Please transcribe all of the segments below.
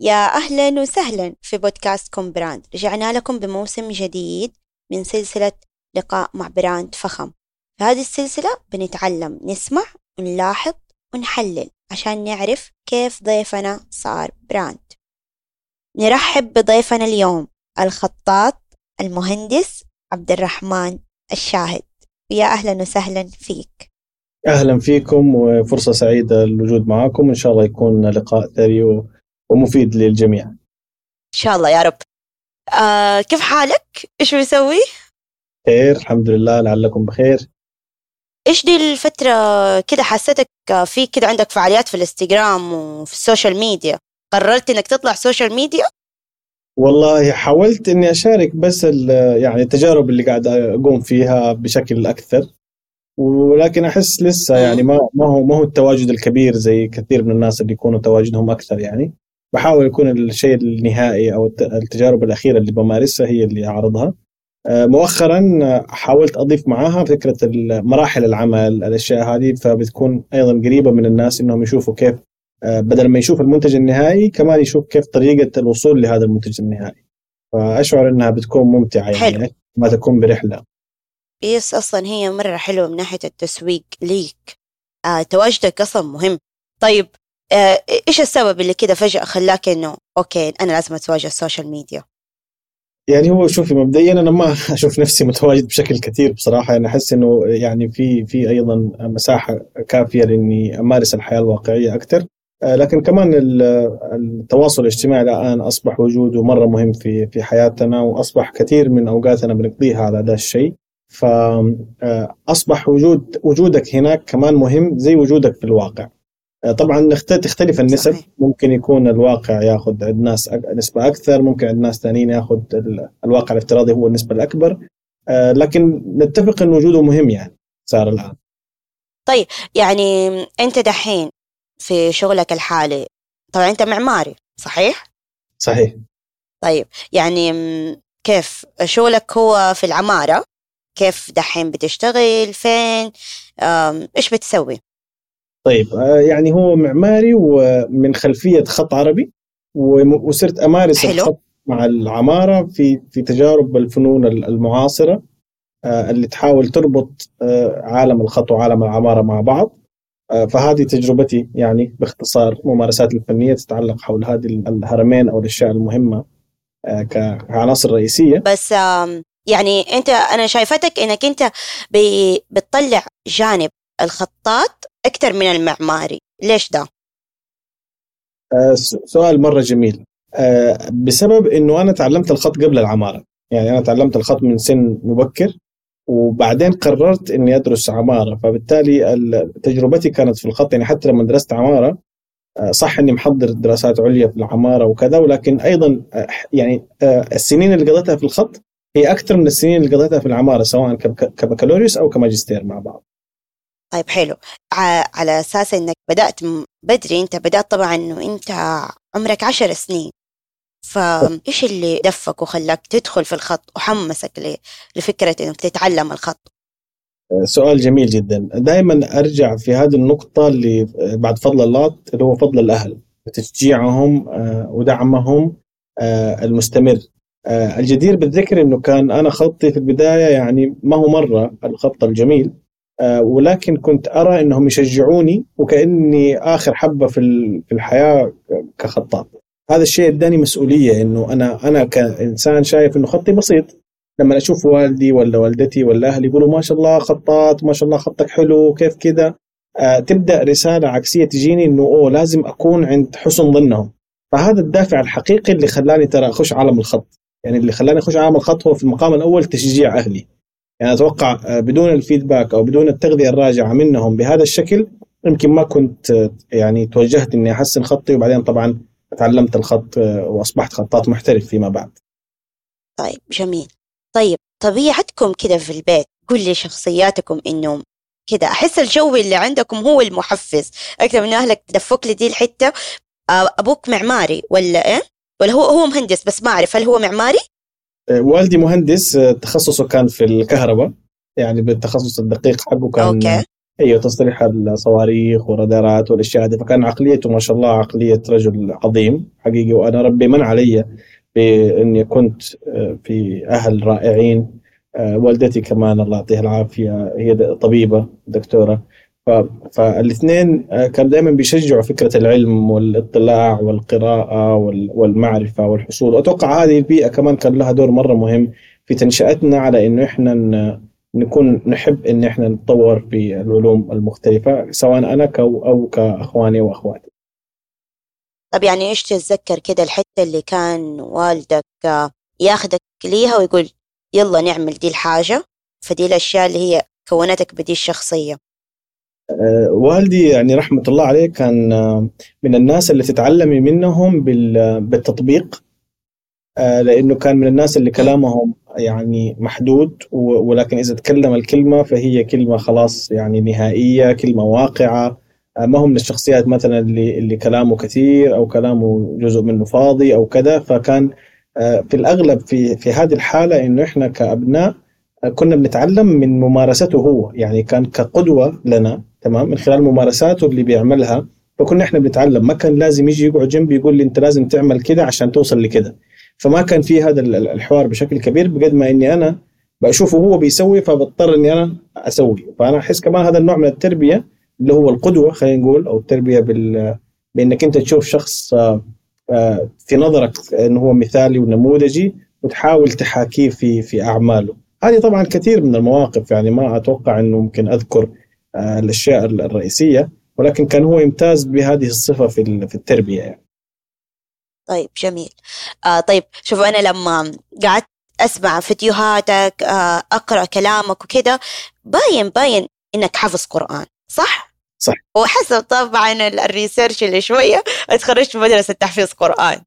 يا أهلا وسهلا في بودكاستكم brand. رجعنا لكم بموسم جديد من سلسلة لقاء مع brand فخم. في هذه السلسلة بنتعلم نسمع ونلاحظ ونحلل عشان نعرف كيف ضيفنا صار brand. نرحب بضيفنا اليوم الخطاط المهندس عبد الرحمن الشاهد. ويا أهلا وسهلا فيك. أهلا فيكم وفرصة سعيدة الوجود معكم إن شاء الله يكون لقاء ثري ومفيد للجميع. إن شاء الله يا رب. آه كيف حالك؟ إيش بيسوي؟ خير الحمد لله لعلكم بخير. إيش دي الفترة كده حسيتك في كده عندك فعاليات في الإنستغرام وفي ال social media؟ قررت إنك تطلع social media؟ والله حاولت إني أشارك بس يعني التجارب اللي قاعد أقوم فيها بشكل أكثر. ولكن أحس لسه يعني ما ما هو ما هو التواجد الكبير زي كثير من الناس اللي يكونوا تواجدهم أكثر يعني. بحاول يكون الشيء النهائي أو التجارب الأخيرة اللي بمارسها هي اللي أعرضها. آه، مؤخرا حاولت أضيف معاها فكرة مراحل العمل الأشياء هذه فبتكون أيضا قريبة من الناس إنهم يشوفوا كيف آه، بدل ما يشوف المنتج النهائي كمان يشوف كيف طريقة الوصول لهذا المنتج النهائي. فأشعر إنها بتكون ممتعة يعني حلو. ما تكون برحلة. يس أصلا هي مرة حلوة من ناحية التسويق ليك. آه تواجدك أصلا مهم. طيب إيش السبب اللي كده فجأة خلاك إنه okay أنا لازم أتواجد ال social media يعني هو شوفي مبدئيا أنا ما أشوف نفسي متواجد بشكل كثير بصراحة. يعني أحس إنه يعني في في أيضا مساحة كافية لإني أمارس الحياة الواقعية أكثر. آه، لكن كمان التواصل الاجتماعي الآن أصبح وجوده مره مهم في في حياتنا وأصبح كثير من أوقاتنا بنقضيها على هذا الشيء. فاصبح وجود وجودك هناك كمان مهم زي وجودك في الواقع آه، طبعا تختلف النسب. صحيح. ممكن يكون الواقع ياخذ عند ناس نسبة أكثر ممكن عند ناس ثانيين ياخذ الواقع الافتراضي هو النسبة الأكبر. آه، لكن نتفق إن وجوده مهم يعني صار الآن. طيب يعني أنت دحين في شغلك الحالي طبعا أنت معماري صحيح؟ صحيح. طيب يعني كيف شغلك هو في العمارة؟ كيف دحين بتشتغل؟ فين؟ إيش بتسوي؟ طيب آه، يعني هو معماري ومن خلفية خط عربي وصرت أمارس حلو. الخط مع العمارة في في تجارب الفنون المعاصرة آه، اللي تحاول تربط آه، عالم الخط وعالم العمارة مع بعض فهذه تجربتي يعني باختصار ممارساتي الفنية تتعلق حول هذه الهرمين أو الأشياء المهمة كعناصر رئيسية بس يعني أنت أنا شايفتك إنك أنت بتطلع جانب الخطاط أكثر من المعماري. ليش ده؟ آه سؤال مرة جميل. آه بسبب إنه أنا تعلمت الخط قبل العمارة. يعني أنا تعلمت الخط من سن مبكر وبعدين قررت إني أدرس عمارة. فبالتالي تجربتي كانت في الخط. يعني حتى لما درست عمارة آه، صح إني محضر دراسات عليا في العمارة وكذا ولكن أيضا يعني السنين اللي قضيتها في الخط هي أكثر من السنين اللي قضيتها في العمارة سواء كبكالوريوس أو كماجستير مع بعض. طيب حلو. على أساس إنك بدأت بدري أنت بدأت طبعا إنه أنت عمرك عشر سنين. فايش اللي دفك وخلاك تدخل في الخط وحمسك لفكرة انك تتعلم الخط؟ سؤال جميل جدا. دائما أرجع في هذه النقطة اللي بعد فضل الله اللي هو فضل الأهل. تشجيعهم آه، ودعمهم آه، المستمر. آه، الجدير بالذكر إنه كان أنا خطي في البداية يعني ما هو مرة الخط الجميل. آه، ولكن كنت أرى إنهم يشجعوني وكأني آخر حبة في في الحياة كخطاط. هذا الشيء إداني مسؤولية إنه أنا أنا كإنسان شايف إنه خطي بسيط. لما أشوف والدي ولا والدتي ولا أهلي يقولوا ما شاء الله خطاط ما شاء الله خطك حلو كيف كذا؟ آه تبدأ رسالة عكسية تجيني إنه أوه لازم أكون عند حسن ظنهم. فهذا الدافع الحقيقي اللي خلاني ترى أخش عالم الخط. يعني اللي خلاني أخش عالم الخط هو في المقام الأول تشجيع أهلي. يعني أتوقع آه، بدون الفيدباك أو بدون التغذية الراجعة منهم بهذا الشكل يمكن ما كنت آه، يعني توجهت إني أحسن خطي وبعدين طبعا تعلمت الخط آه، وأصبحت خطاط محترف فيما بعد. طيب جميل. طيب طبيعتكم كده في البيت قل لي شخصياتكم إنه كده أحس الجو اللي عندكم هو المحفز أكثر من أهلك تدفك لي دي الحتة أبوك معماري ولا إيه؟ ولا هو هو مهندس بس ما أعرف هل هو معماري؟ آه، والدي مهندس آه، تخصصه كان في الكهرباء يعني بالتخصص الدقيق حقه كان أوكي. أيوه تصريح الصواريخ والرادارات والأشياء هذه. فكان عقليته ما شاء الله عقلية رجل عظيم حقيقي. وأنا ربي من علي بإني كنت آه، في أهل رائعين. والدتي كمان الله يعطيها العافية هي طبيبة دكتورة. فالاثنين آه، كانوا دائما بيشجعوا فكرة العلم والاطلاع والقراءة والمعرفة والحصول واتوقع هذه البيئة كمان كان لها دور مرة مهم في تنشئتنا على إنه إحنا نكون نحب إن إحنا نتطور في العلوم المختلفة سواء أنا أو كأخواني وأخواتي. طب يعني إيش تتذكر كده الحتة اللي كان والدك ياخذك ليها ويقول يلا نعمل دي الحاجة فدي الأشياء اللي هي كونتك بدي الشخصية. أه والدي يعني رحمة الله عليه كان من الناس اللي تتعلمي منهم بالتطبيق أه لأنه كان من الناس اللي كلامهم يعني محدود ولكن إذا تكلم الكلمة فهي كلمة خلاص يعني نهائية كلمة واقعة آه، ما هو من الشخصيات مثلا اللي اللي كلامه كثير أو كلامه جزء منه فاضي أو كذا فكان آه، في الأغلب في في هذه الحالة إنه إحنا كأبناء آه، كنا بنتعلم من ممارسته هو. يعني كان كقدوة لنا تمام؟ من خلال ممارساته اللي بيعملها فكنا إحنا بنتعلم. ما كان لازم يجي يقعد جنبي يقول لي أنت لازم تعمل كذا عشان توصل لكذا فما كان في هذا الحوار بشكل كبير بقد ما إني أنا بشوفه هو بيسوي فبضطر إني أنا أسوي. فأنا أحس كمان هذا النوع من التربية اللي هو القدوة خلينا نقول أو التربية بال بإنك أنت تشوف شخص آه، آه، في نظرك إنه هو مثالي ونموذجي وتحاول تحاكيه في في أعماله. هذه طبعا كثير من المواقف يعني ما أتوقع إنه ممكن أذكر آه، الأشياء الرئيسية ولكن كان هو يمتاز بهذه الصفة في في التربية يعني. طيب جميل آه طيب شوف أنا لما قعدت أسمع فيديوهاتك آه أقرأ كلامك وكذا باين باين إنك حافظ قرآن صح؟ صح وحسب طبعا الريسيرش اللي شوية اتخرجت مدرسة تحفيظ قرآن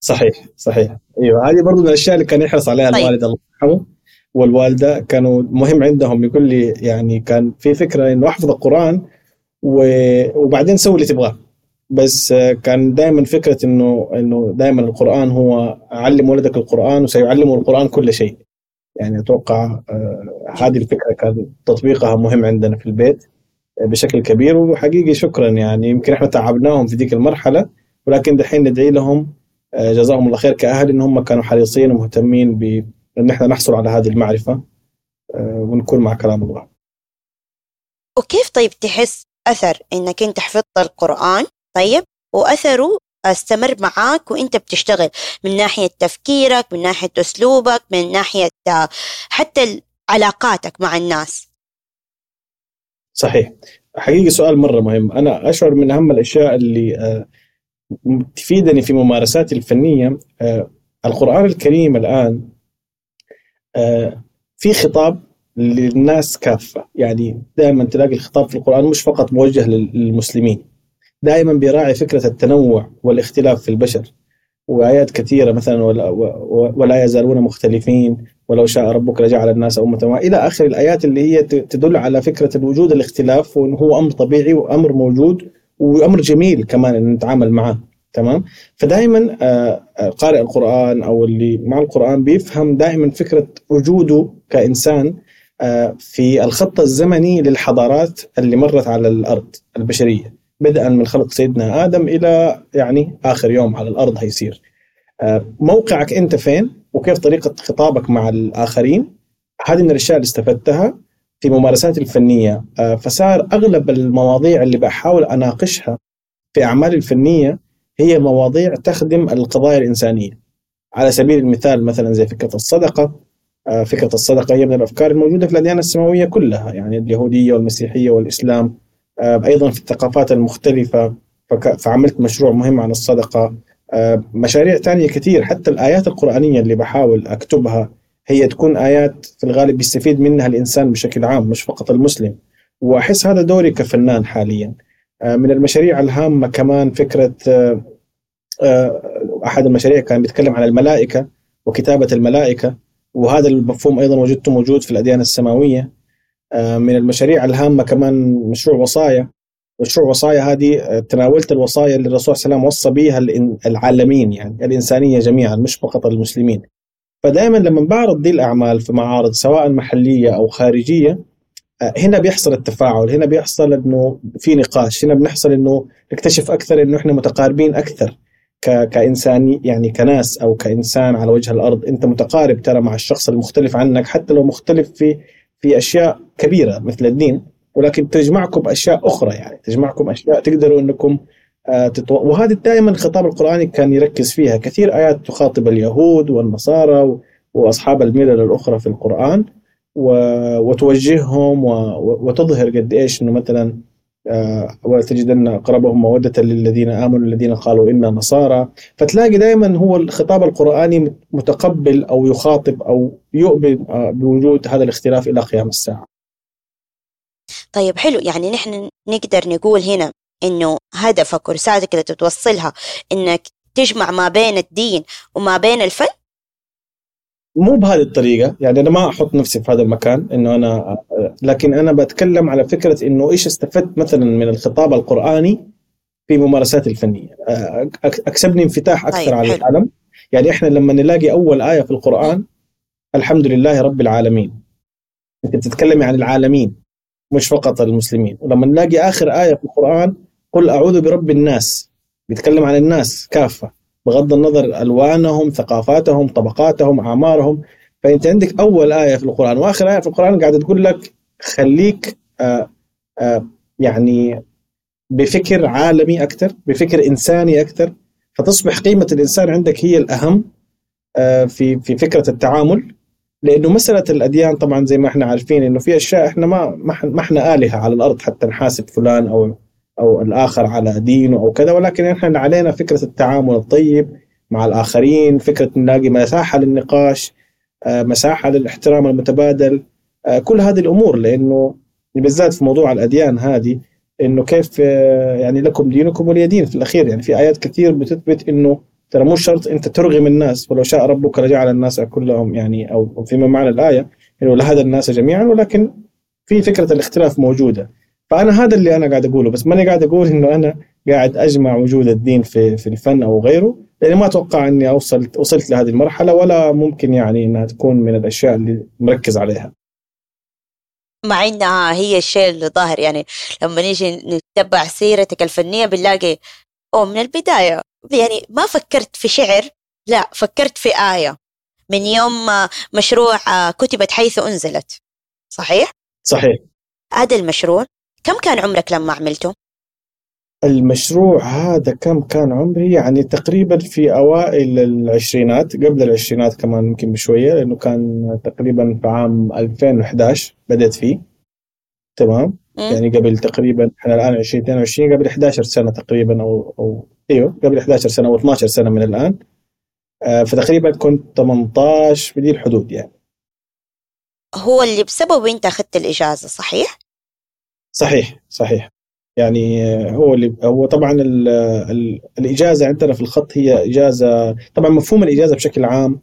صحيح صحيح أيوه هذه برضو من الأشياء اللي كان يحرص عليها طيب. الوالد الله يرحمه والوالدة كانوا مهم عندهم يقول لي يعني كان في فكرة إنه أحفظ القرآن وبعدين سوي اللي تبغاه. بس كان دائما فكرة انه إنه دائما القرآن هو علم ولدك القرآن وسيعلمه القرآن كل شيء. يعني أتوقع آه، هذه الفكرة كان تطبيقها مهم عندنا في البيت بشكل كبير وحقيقي شكرا. يعني يمكن إحنا تعبناهم في ذيك المرحلة ولكن دحين ندعي لهم آه، جزاهم الله خير كأهل إن هم كانوا حريصين ومهتمين بان إحنا نحصل على هذه المعرفة آه، ونكون مع كلام الله. وكيف طيب تحس أثر إنك أنت حفظت القرآن؟ طيب واثره أستمر معاك وأنت بتشتغل من ناحية تفكيرك من ناحية أسلوبك من ناحية حتى علاقاتك مع الناس؟ صحيح. حقيقي سؤال مرة مهم. أنا أشعر من أهم الأشياء اللي آه، تفيدني في ممارساتي الفنية آه، القرآن الكريم الآن آه، في خطاب للناس كافة. يعني دائما تلاقي الخطاب في القرآن مش فقط موجه للمسلمين دائما بيراعي فكرة التنوع والاختلاف في البشر. وآيات كثيرة مثلا ولا, ولا يزالون مختلفين ولو شاء ربك لجعل الناس أمة واحدة. إلى آخر الآيات اللي هي تدل على فكرة الوجود الاختلاف وانه هو أمر طبيعي وأمر موجود وأمر جميل كمان إن نتعامل معه. تمام؟ فدائما آه، آه، قارئ القرآن أو اللي مع القرآن بيفهم دائما فكرة وجوده كإنسان آه، في الخط الزمني للحضارات اللي مرت على الأرض البشرية. بدءا من خلق سيدنا آدم إلى يعني آخر يوم على الأرض هيصير. موقعك أنت فين وكيف طريقة خطابك مع الآخرين؟ هذه من الأشياء اللي استفدتها في ممارساتي الفنية. آه، فصار أغلب المواضيع اللي بحاول أناقشها في أعمالي الفنية هي مواضيع تخدم القضايا الإنسانية. على سبيل المثال مثلا زي فكرة الصدقة آه، فكرة الصدقة هي من الأفكار الموجودة في الأديان السماوية كلها يعني اليهودية والمسيحية والإسلام آه، أيضا في الثقافات المختلفة. فعملت مشروع مهم عن الصدقة. آه، مشاريع ثانية كثير حتى الآيات القرآنية اللي بحاول أكتبها هي تكون آيات في الغالب بيستفيد منها الإنسان بشكل عام مش فقط المسلم. وأحس هذا دوري كفنان حاليا. من المشاريع الهامة كمان فكرة أحد المشاريع كان بيتكلم عن الملائكة وكتابة الملائكة وهذا المفهوم أيضا وجدته موجود في الأديان السماوية. آه، من المشاريع الهامة كمان مشروع وصايا. مشروع وصايا هذه آه، تناولت الوصايا اللي الرسول صلى الله عليه وسلم وصى بها العالمين يعني الإنسانية جميعا مش فقط المسلمين. فدائما لما بعرض دي الأعمال في معارض سواء محلية أو خارجية هنا بيحصل التفاعل هنا بيحصل إنه في نقاش هنا بنحصل إنه نكتشف أكثر إنه إحنا متقاربين أكثر ك... كإنسان يعني كناس أو كإنسان على وجه الأرض أنت متقارب ترى مع الشخص المختلف عنك حتى لو مختلف في في أشياء كبيرة مثل الدين ولكن تجمعكم أشياء أخرى يعني تجمعكم أشياء تقدروا إنكم آه تتو... وهذه دائما الخطاب القرآني كان يركز فيها كثير آيات تخاطب اليهود والنصارى. وأصحاب الملل الأخرى في القرآن. وتوجههم. وتظهر قد إيش إنه مثلا آه، وتجدن اقربهم مودة للذين آمنوا الذين قالوا إنا نصارى فتلاقي دائما هو الخطاب القرآني متقبل أو يخاطب أو يؤمن آه، بوجود هذا الاختلاف إلى قيام الساعة. طيب حلو يعني نحن نقدر نقول هنا إنه هدفك ورسالتك اللي تتوصلها إنك تجمع ما بين الدين وما بين الفن مو بهذه الطريقة. يعني أنا ما أحط نفسي في هذا المكان إنه أنا لكن أنا بتكلم على فكرة إنه إيش استفدت مثلا من الخطاب القرآني في ممارساتي الفنية. أكسبني انفتاح أكثر طيب على حلو. العالم. يعني إحنا لما نلاقي أول آية في القرآن الحمد لله رب العالمين. أنت بتتكلمي عن العالمين مش فقط المسلمين. ولما نلاقي آخر آية في القرآن قل أعوذ برب الناس بيتكلم عن الناس كافة. بغض النظر ألوانهم ثقافاتهم طبقاتهم أعمارهم. فأنت عندك أول آية في القرآن وآخر آية في القرآن قاعدة تقول لك خليك آآ آه، آآ آه، يعني بفكر عالمي أكثر بفكر إنساني أكثر فتصبح قيمة الإنسان عندك هي الأهم آه، في في فكرة التعامل. لأنه مسألة الأديان طبعا زي ما إحنا عارفين إنه في أشياء إحنا ما ما إحنا آلهة على الأرض حتى نحاسب فلان أو أو الآخر على دينه أو كذا ولكن إحنا علينا فكرة التعامل الطيب مع الآخرين فكرة نلاقي مساحة للنقاش آه، مساحة للاحترام المتبادل آه، كل هذه الأمور لأنه بالذات في موضوع الأديان هذه إنه كيف آه، يعني لكم دينكم ولي دين في الأخير. يعني في آيات كثير بتثبت إنه ترى مو شرط أنت ترغم الناس ولو شاء ربك لجعل الناس كلهم يعني أو فيما معنى الآية إنه لهذا الناس جميعا ولكن في فكرة الاختلاف موجودة. فأنا هذا اللي أنا قاعد أقوله بس ماني قاعد أقول إنه أنا قاعد أجمع وجود الدين في في الفن أو غيره لأني ما أتوقع إني أوصلت وصلت لهذه المرحلة ولا ممكن يعني إنها تكون من الأشياء اللي مركز عليها. مع إنها هي الشيء اللي ظاهر يعني لما نيجي نتبع سيرتك الفنية بنلاقي أو من البداية يعني ما فكرت في شعر لا فكرت في آية. من يوم مشروع كتبت حيث أنزلت صحيح؟ صحيح. هذا المشروع كم كان عمرك لما عملته؟ المشروع هذا كم كان عمري يعني تقريبا في أوائل العشرينات قبل العشرينات كمان يمكن بشوية لأنه كان تقريبا في عام 2011 بدأت فيه تمام م. يعني قبل تقريبا إحنا الآن 2022 قبل 11 سنة تقريبا أو أو أيوه قبل 11 سنة أو 12 سنة من الآن آه فتقريبا كنت 18 بدي الحدود يعني هو اللي بسببه أنت أخذت الإجازة صحيح؟ صحيح صحيح. يعني هو اللي هو طبعا ال ال الإجازة عندنا في الخط هي إجازة طبعا مفهوم الإجازة بشكل عام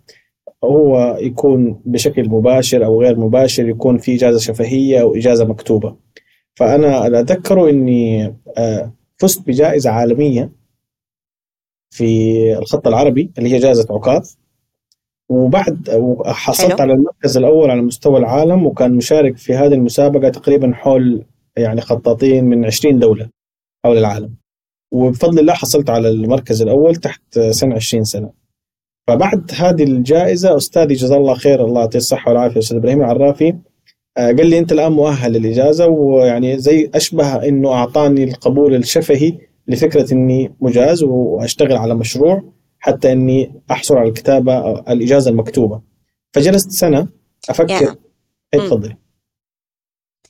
هو يكون بشكل مباشر أو غير مباشر يكون في إجازة شفهية أو إجازة مكتوبة. فأنا أتذكر إني آه، فزت بجائزة عالمية في الخط العربي اللي هي جائزة عكاظ. وبعد حصلت على المركز الأول على مستوى العالم وكان مشارك في هذه المسابقة تقريبا حول يعني خطاطين من 20 دولة حول العالم. وبفضل الله حصلت على المركز الأول تحت سن 20 سنة. فبعد هذه الجائزة أستاذي جزاه الله خير الله يعطيه الصحة والعافية أستاذ إبراهيم العرافي آه، قال لي أنت الآن مؤهل للإجازة ويعني زي أشبه إنه أعطاني القبول الشفهي لفكرة إني مجاز وأشتغل على مشروع حتى إني أحصل على الكتابة الإجازة المكتوبة. فجلست سنة أفكر. اي تفضلي.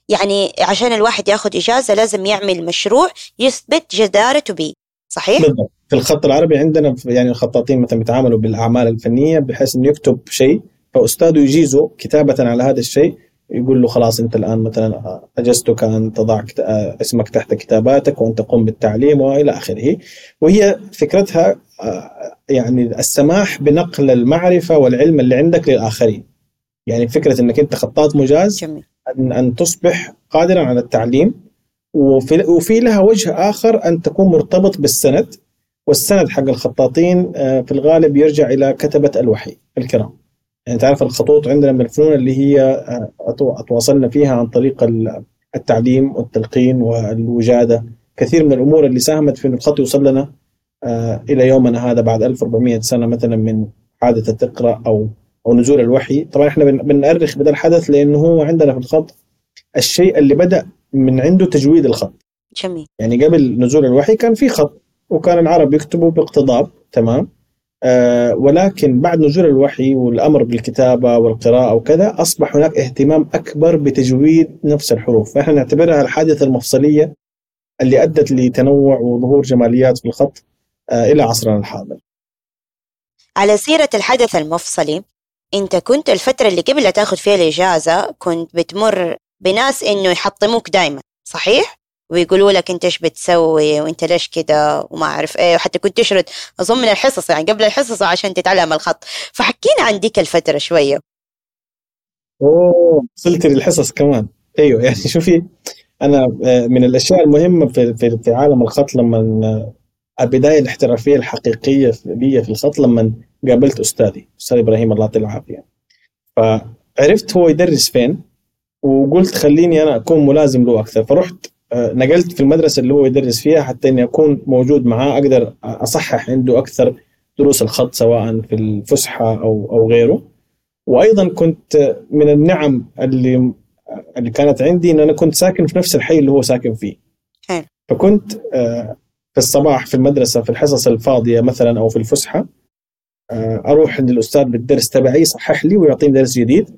يعني عشان الواحد ياخذ إجازة لازم يعمل مشروع يثبت جدارته به صحيح؟ بالضبط في الخط العربي عندنا يعني الخطاطين مثلا بيتعاملوا بالأعمال الفنية بحيث إنه يكتب شيء فأستاذه يجيزه كتابة على هذا الشيء يقول له خلاص أنت الآن مثلا أجزتك أن تضع اسمك تحت كتاباتك وأن تقوم بالتعليم وإلى آخره وهي فكرتها يعني السماح بنقل المعرفة والعلم اللي عندك للآخرين يعني فكرة إنك أنت خطاط مجاز جميل. أن, أن تصبح قادرا على التعليم وفي, وفي لها وجه آخر أن تكون مرتبط بالسند والسند حق الخطاطين آه، في الغالب يرجع إلى كتبة الوحي الكرام. يعني تعرف الخطوط عندنا من الفنون اللي هي آه، تواصلنا فيها عن طريق التعليم والتلقين والوجادة. كثير من الأمور اللي ساهمت في إن الخط يوصل لنا آه، إلى يومنا هذا بعد 1400 سنة مثلا من حادثة تقرا أو أو نزول الوحي. طبعا إحنا بنأرخ بهذا الحدث لأنه هو عندنا في الخط الشيء اللي بدأ من عنده تجويد الخط. جميل. يعني قبل نزول الوحي كان في خط وكان العرب يكتبوا باقتضاب تمام؟ آه ولكن بعد نزول الوحي والأمر بالكتابة والقراءة وكذا أصبح هناك اهتمام أكبر بتجويد نفس الحروف. فإحنا نعتبرها الحادثة المفصلية اللي أدت لتنوع وظهور جماليات في الخط آه إلى عصرنا الحاضر. على سيرة الحدث المفصلي انت كنت الفترة اللي قبل تاخذ فيها الإجازة كنت بتمر بناس إنه يحطموك دائما صحيح؟ ويقولوا لك أنت إيش بتسوي وأنت ليش كده وما أعرف إيه وحتى كنت تشرد أظن من الحصص يعني قبل الحصص عشان تتعلم الخط. فحكينا عن ديك الفترة شوية. أوه وصلت للحصص كمان. أيوه يعني شوفي أنا آه، من الأشياء المهمة في في, في عالم الخط لما آه، البداية الاحترافية الحقيقية لي في الخط لما قابلت أستاذي أستاذ إبراهيم الله يعطيه العافية. فعرفت هو يدرس فين وقلت خليني أنا أكون ملازم له أكثر. فرحت آه، نقلت في المدرسة اللي هو يدرس فيها حتى إني أكون موجود معاه أقدر أصحح عنده أكثر دروس الخط سواء في الفسحة أو أو غيره. وأيضا كنت من النعم اللي اللي كانت عندي إن أنا كنت ساكن في نفس الحي اللي هو ساكن فيه. حلو. فكنت آه، في الصباح في المدرسة في الحصص الفاضية مثلا أو في الفسحة آه، أروح عند الأستاذ بالدرس تبعي يصحح لي ويعطيني درس جديد.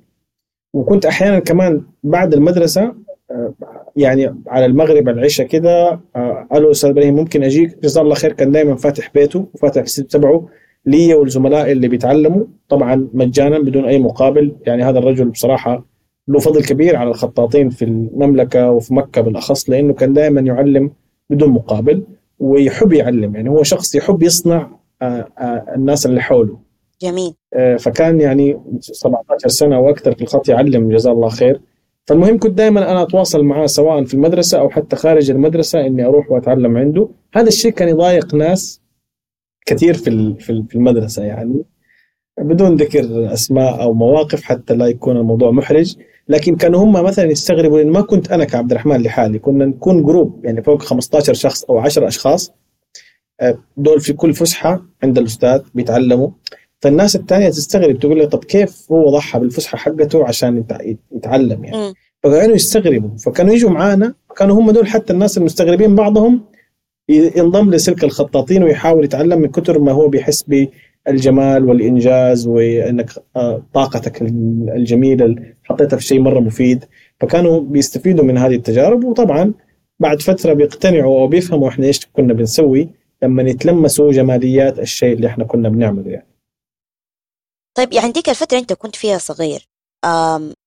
وكنت أحيانا كمان بعد المدرسة يعني على المغرب على العشاء كده آه، ألو أستاذ إبراهيم ممكن أجيك؟ جزاه الله خير كان دائما فاتح بيته وفاتح السيت تبعه لي والزملاء اللي بيتعلموا طبعا مجانا بدون أي مقابل. يعني هذا الرجل بصراحة له فضل كبير على الخطاطين في المملكة وفي مكة بالأخص لأنه كان دائما يعلم بدون مقابل ويحب يعلم. يعني هو شخص يحب يصنع آه، آه، الناس اللي حوله. جميل. فكان يعني 17 سنة وأكثر في الخط يعلم جزاه الله خير. فالمهم كنت دائما أنا أتواصل معاه سواء في المدرسة أو حتى خارج المدرسة إني أروح وأتعلم عنده. هذا الشيء كان يضايق ناس كثير في في المدرسة يعني. بدون ذكر أسماء أو مواقف حتى لا يكون الموضوع محرج. لكن كانوا هم مثلا يستغربوا لأن ما كنت أنا كعبد الرحمن لحالي كنا نكون جروب يعني فوق 15 شخص أو 10 أشخاص. آه، دول في كل فسحة عند الأستاذ بيتعلموا. فالناس الثانية تستغرب تقول لي طب كيف هو ضحى بالفسحة حقته عشان يتعلم يعني؟ فكانوا يستغربوا. فكانوا يجوا معانا كانوا هم دول حتى الناس المستغربين بعضهم ينضم لسلك الخطاطين ويحاول يتعلم من كثر ما هو بيحس بالجمال والإنجاز وإنك آه، طاقتك الجميلة حطيتها في شيء مرة مفيد. فكانوا بيستفيدوا من هذه التجارب. وطبعا بعد فترة بيقتنعوا أو بيفهموا إحنا إيش كنا بنسوي. لما يتلمسوا جماليات الشيء اللي إحنا كنا بنعمله يعني. طيب يعني ديك الفترة أنت كنت فيها صغير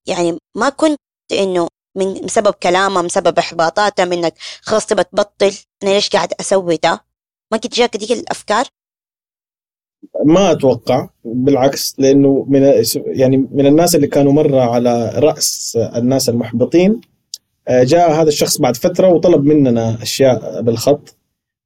يعني ما كنت إنه من بسبب كلامه من سبب إحباطاته منك خلاص تبى تبطل أنا ليش قاعد أسوي ده ما كنت جاك ديك الأفكار ما أتوقع بالعكس لأنه من يعني من الناس اللي كانوا مرة على رأس الناس المحبطين آه، جاء هذا الشخص بعد فترة وطلب مننا أشياء بالخط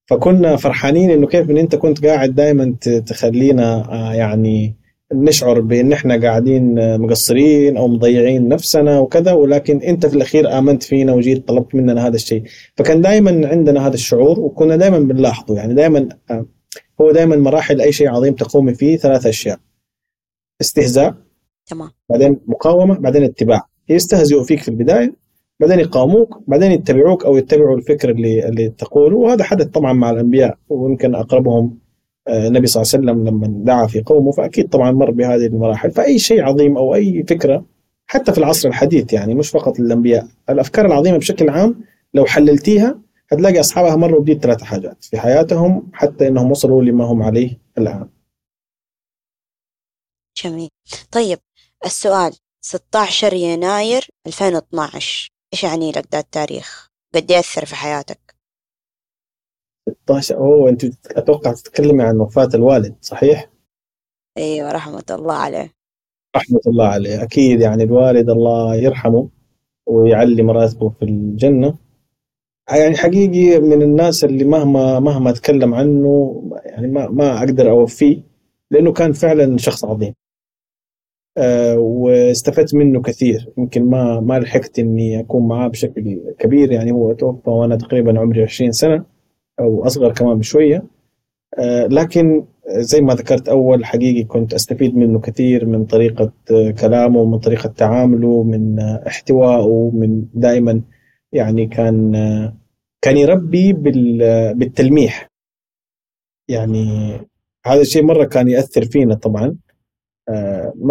فكنا فرحانين إنه كيف من أنت كنت قاعد دائما تخلينا آه، يعني نشعر بإن إحنا قاعدين مقصرين أو مضيعين نفسنا وكذا ولكن أنت في الأخير آمنت فينا وجيت طلبت مننا هذا الشيء. فكان دائما عندنا هذا الشعور وكنا دائما بنلاحظه يعني دائما هو دائما مراحل أي شيء عظيم تقومي فيه ثلاث أشياء. استهزاء تمام. بعدين مقاومة بعدين اتباع. يستهزئوا فيك في البداية بعدين يقاوموك بعدين يتبعوك أو يتبعوا الفكر اللي اللي تقوله. وهذا حدث طبعا مع الأنبياء. ويمكن أقربهم النبي صلى الله عليه وسلم لما دعا في قومه فأكيد طبعا مر بهذه المراحل. فأي شيء عظيم أو أي فكرة حتى في العصر الحديث يعني مش فقط الانبياء الأفكار العظيمة بشكل عام لو حللتيها هتلاقي أصحابها مروا بدي ثلاث حاجات. في حياتهم حتى إنهم وصلوا لما هم عليه الآن. جميل. طيب السؤال 16 يناير 2012 إيش يعني لك ذا التاريخ؟ قد يأثر في حياتك؟ 16 أوه أنت أتوقع تتكلمي عن وفاة الوالد صحيح؟ أيوه رحمة الله عليه رحمة الله عليه أكيد يعني الوالد الله يرحمه ويعلي مراتبه في الجنة يعني حقيقي من الناس اللي مهما مهما أتكلم عنه يعني ما ما أقدر أوفيه لأنه كان فعلا شخص عظيم واستفدت منه كثير. يمكن ما ما لحقت إني أكون معاه بشكل كبير. يعني هو توفى وأنا تقريبا عمري 20 سنة أو أصغر كمان بشوية. آه، لكن زي ما ذكرت أول حقيقي كنت أستفيد منه كثير من طريقة كلامه من طريقة تعامله من احتوائه من دائما يعني كان كان يربي بالتلميح. يعني هذا الشيء مرة كان يأثر فينا طبعا. آه،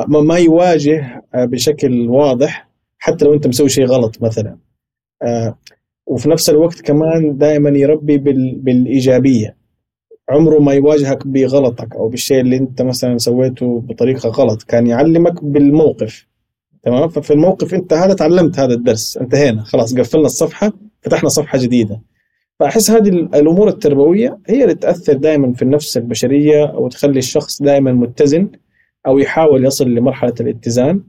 ما يواجه آه، بشكل واضح حتى لو انت مسوي شيء غلط مثلا. آه، وفي نفس الوقت كمان دائما يربي بالإيجابية. عمره ما يواجهك بغلطك أو بالشيء اللي انت مثلا سويته بطريقة غلط. كان يعلمك بالموقف تمام؟ ففي الموقف انت هذا تعلمت هذا الدرس انتهينا خلاص قفلنا الصفحة فتحنا صفحة جديدة. فأحس هذه الأمور التربوية هي اللي تأثر دائما في النفس البشرية أو تخلي الشخص دائما متزن أو يحاول يصل لمرحلة الاتزان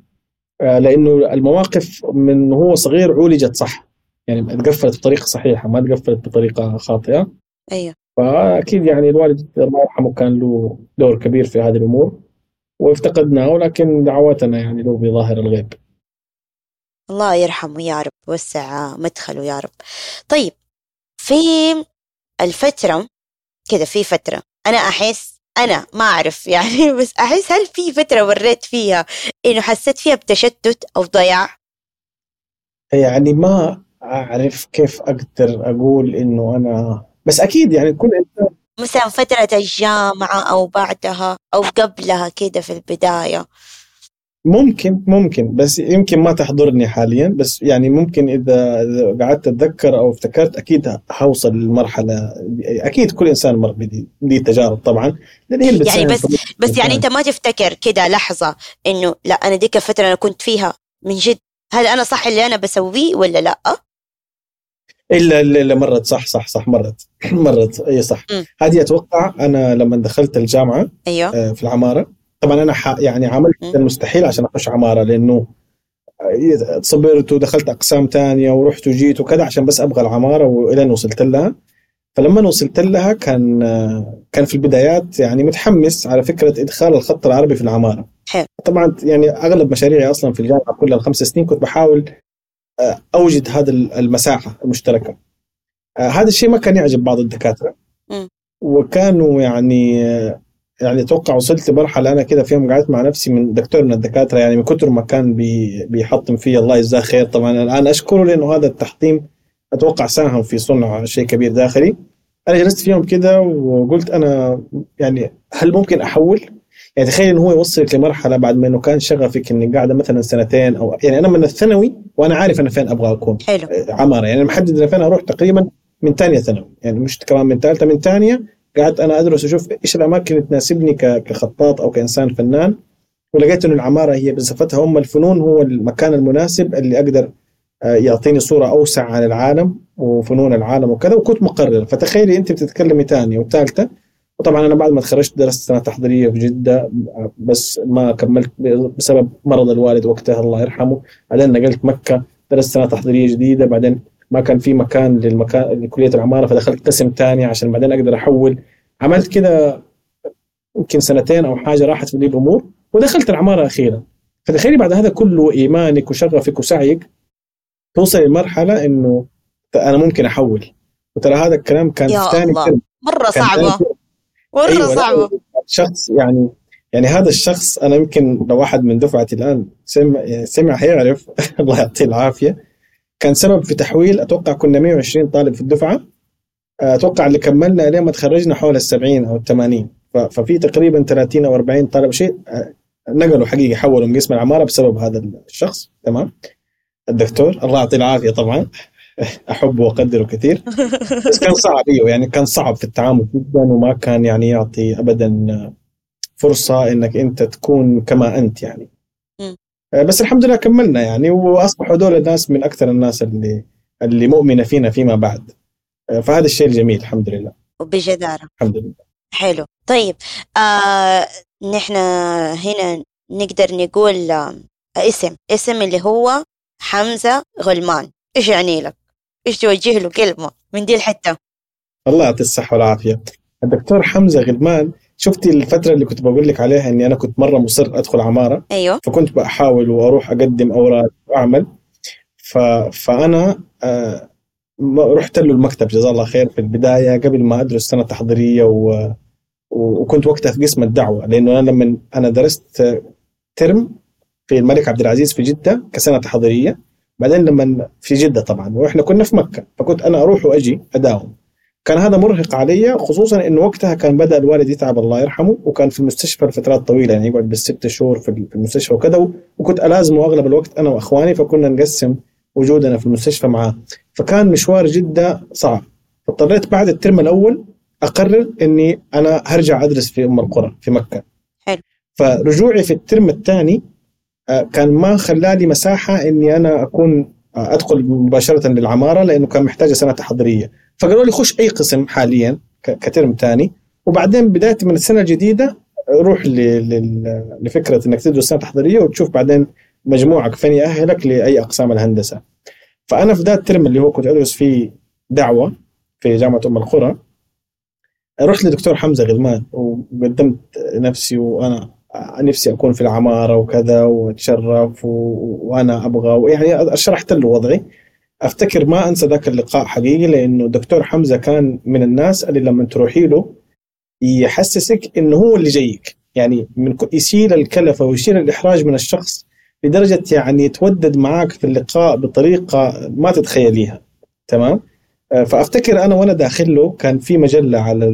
آه، لأنه المواقف من هو صغير عولجت صح. يعني تقفلت بطريقة صحيحة ما تقفلت بطريقة خاطئة. أيوه. فأكيد يعني الوالد الله يرحمه كان له دور كبير في هذه الأمور وافتقدناه ولكن دعواتنا يعني له بظاهر الغيب. الله يرحمه يا رب وسع مدخله يا رب. طيب في الفترة كده في فترة أنا أحس أنا ما أعرف يعني بس أحس هل في فترة مريت فيها إنه حسيت فيها بتشتت أو ضياع؟ يعني ما أعرف كيف أقدر أقول إنه أنا بس أكيد يعني كل إنسان مثلا فترة الجامعة أو بعدها أو قبلها كده في البداية ممكن ممكن بس يمكن ما تحضرني حاليا بس يعني ممكن إذا قعدت أتذكر أو افتكرت أكيد حوصل للمرحلة أكيد كل إنسان مر بدي تجارب طبعا لأن هي يعني بس بس يعني أنت ما تفتكر كده لحظة إنه لا أنا ديك الفترة أنا كنت فيها من جد هل أنا صح اللي أنا بسويه ولا لأ؟ إلا إلا مرت صح صح صح مرت مرت إي صح. هذه أتوقع أنا لما دخلت الجامعة أيوه. آه، في العمارة طبعا أنا يعني عملت المستحيل عشان أخش عمارة لأنه صبرت ودخلت أقسام تانية ورحت وجيت وكذا عشان بس أبغى العمارة والين وصلت لها. فلما وصلت لها كان كان في البدايات يعني متحمس على فكرة إدخال الخط العربي في العمارة. حلو. طبعا يعني أغلب مشاريعي أصلا في الجامعة كلها الخمس سنين كنت بحاول آه، أوجد هذا المساحة المشتركة. آه، هذا الشيء ما كان يعجب بعض الدكاترة. وكانوا يعني يعني أتوقع وصلت لمرحلة أنا كده في يوم قعدت مع نفسي من دكتور من الدكاترة يعني من كثر ما كان بي بيحطم في الله يجزاه خير. طبعا الآن أشكره لأنه هذا التحطيم أتوقع ساهم في صنع شيء كبير داخلي. أنا جلست في يوم كده وقلت أنا يعني هل ممكن أحول؟ يعني تخيل إنه هو يوصلك لمرحلة بعد ما إنه كان شغفك إنك قاعدة مثلا سنتين أو يعني أنا من الثانوي وأنا عارف أنا فين أبغى أكون. حلو. عمارة. يعني محدد أنا فين أروح تقريبا من ثانية ثانوي. يعني مش كمان من ثالثة من ثانية قعدت أنا أدرس واشوف إيش الأماكن اللي تناسبني كخطاط أو كإنسان فنان. ولقيت إنه العمارة هي بصفتها ام الفنون هو المكان المناسب اللي أقدر آه، يعطيني صورة أوسع عن العالم وفنون العالم وكذا وكنت مقرر. فتخيلي أنت بتتكلمي ثانية وثالثه وطبعا أنا بعد ما تخرجت درست سنة تحضيرية في جدة بس ما كملت بسبب مرض الوالد وقتها الله يرحمه. بعدين نقلت مكة درست سنة تحضيرية جديدة بعدين ما كان في مكان للمكان لكلية العمارة فدخلت قسم ثاني عشان بعدين أقدر أحول. عملت كذا يمكن سنتين أو حاجة راحت في الأمور ودخلت العمارة أخيرا. فتخيلي بعد هذا كله إيمانك وشغفك وسعيك توصل لمرحلة إنه أنا ممكن أحول. وترى هذا الكلام كان يا ثاني الله. مرة صعبة. مرة أيوة صعبة. شخص يعني يعني هذا الشخص أنا يمكن لو واحد من دفعتي الآن سمع سمع هيعرف. الله يعطيه العافية. كان سبب في تحويل أتوقع كنا 120 طالب في الدفعة. أتوقع اللي كملنا لين ما تخرجنا حول ال 70 أو ال 80 ففي تقريبا 30 أو 40 طالب شيء نقلوا حقيقه حولوا من قسم العمارة بسبب هذا الشخص. تمام؟ الدكتور الله يعطيه العافية طبعا. أحبه وأقدره كثير. بس كان صعب أيوه يعني كان صعب في التعامل جدا وما كان يعني يعطي ابدا فرصة إنك أنت تكون كما أنت يعني. آه، بس الحمد لله كملنا يعني وأصبحوا هذول الناس من أكثر الناس اللي اللي مؤمنة فينا فيما بعد. آه، فهذا الشيء الجميل الحمد لله. وبجدارة. الحمد لله. حلو. طيب آه نحن هنا نقدر نقول آه اسم. اسم اللي هو حمزة غلمان. إيش يعني لك؟ إيش توجه له كلمة من دي الحتة؟ الله يعطي الصحة والعافية. الدكتور حمزة غلمان شفتي الفترة اللي كنت بقول لك عليها إني أنا كنت مرة مصر أدخل عمارة؟ أيوه. فكنت بحاول وأروح أقدم اوراق واعمل ف... فأنا آه رحت له المكتب جزاه الله خير في البداية قبل ما أدرس سنة تحضيرية و... وكنت وقتها في قسم الدعوة لأنه أنا لما أنا درست ترم في الملك عبد العزيز في جدة كسنة تحضيرية. بعدين لما في جدة طبعا وإحنا كنا في مكة فكنت أنا أروح وأجي أداوم. كان هذا مرهق علي خصوصا إنه وقتها كان بدأ الوالد يتعب الله يرحمه وكان في المستشفى لفترات طويلة يعني يقعد بالست شهور في المستشفى وكذا وكنت ألازمه أغلب الوقت أنا وأخواني فكنا نقسم وجودنا في المستشفى معاه. فكان مشوار جده صعب. فاضطريت بعد الترم الأول أقرر إني أنا هرجع أدرس في أم القرى في مكة. حلو. فرجوعي في الترم الثاني آه، كان ما خلالي مساحة إني أنا أكون آه، أدخل مباشرة للعمارة لأنه كان محتاجة سنة تحضيرية. فقالوا لي خش أي قسم حاليا كترم ثاني وبعدين بداية من السنة الجديدة روح لفكرة إنك تدرس سنة تحضيرية وتشوف بعدين مجموعك فين يأهلك لأي أقسام الهندسة فأنا في ذا الترم اللي هو كنت أدرس فيه دعوة في جامعة أم القرى رحت لدكتور حمزة غلمان وقدمت نفسي وأنا نفسي أكون في العمارة وكذا وأتشرف. وأنا أبغى يعني شرحت له وضعي أفتكر ما أنسى ذاك اللقاء حقيقي لأنه الدكتور حمزة كان من الناس اللي لما تروحي له يحسسك إنه هو اللي جايك. يعني من يشيل الكلفة ويشيل الإحراج من الشخص لدرجة يعني يتودد معاك في اللقاء بطريقة ما تتخيليها. تمام؟ آه، فأفتكر أنا وأنا داخل له كان في مجلة على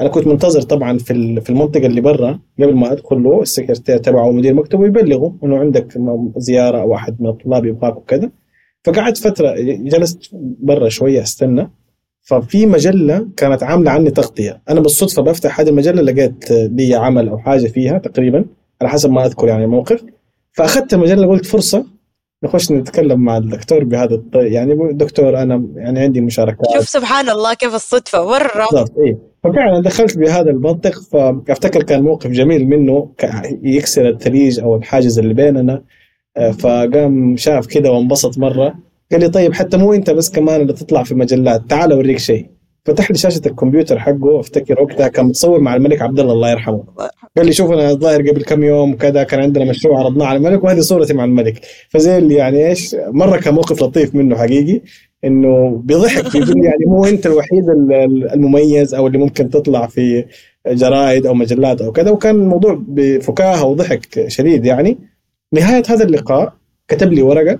أنا كنت منتظر طبعا في في المنطقة اللي برا قبل ما أدخل له السكرتير تبعه ومدير مكتبه يبلغه إنه عندك زيارة أو أحد من الطلاب يبغاك وكذا. فقعدت فترة جلست برا شوية استنى. ففي مجلة كانت عاملة عني تغطية. أنا بالصدفة بفتح هذه المجلة لقيت لي عمل أو حاجة فيها تقريبا على حسب ما أذكر يعني الموقف. فأخذت المجلة قلت فرصة نخش نتكلم مع الدكتور بهذا الط... يعني دكتور أنا يعني عندي مشاركات شوف سبحان الله كيف الصدفة مرة. بالضبط اي ففعلا دخلت بهذا المنطق فأفتكر كان موقف جميل منه يكسر الثليج أو الحاجز اللي بيننا. فقام شاف كذا وانبسط مرة. قال لي طيب حتى مو انت بس كمان اللي تطلع في مجلات تعال اوريك شيء. فتح لي شاشة الكمبيوتر حقه افتكر وقتها كان متصور مع الملك عبد الله الله يرحمه. قال لي شوف أنا الظاهر قبل كم يوم وكذا كان عندنا مشروع عرضناه على الملك وهذه صورتي مع الملك. فزي اللي يعني إيش مرة كان موقف لطيف منه حقيقي إنه بيضحك يقول يعني مو أنت الوحيد المميز أو اللي ممكن تطلع في جرائد أو مجلات أو كذا. وكان الموضوع بفكاهة وضحك شديد يعني. نهاية هذا اللقاء كتب لي ورقة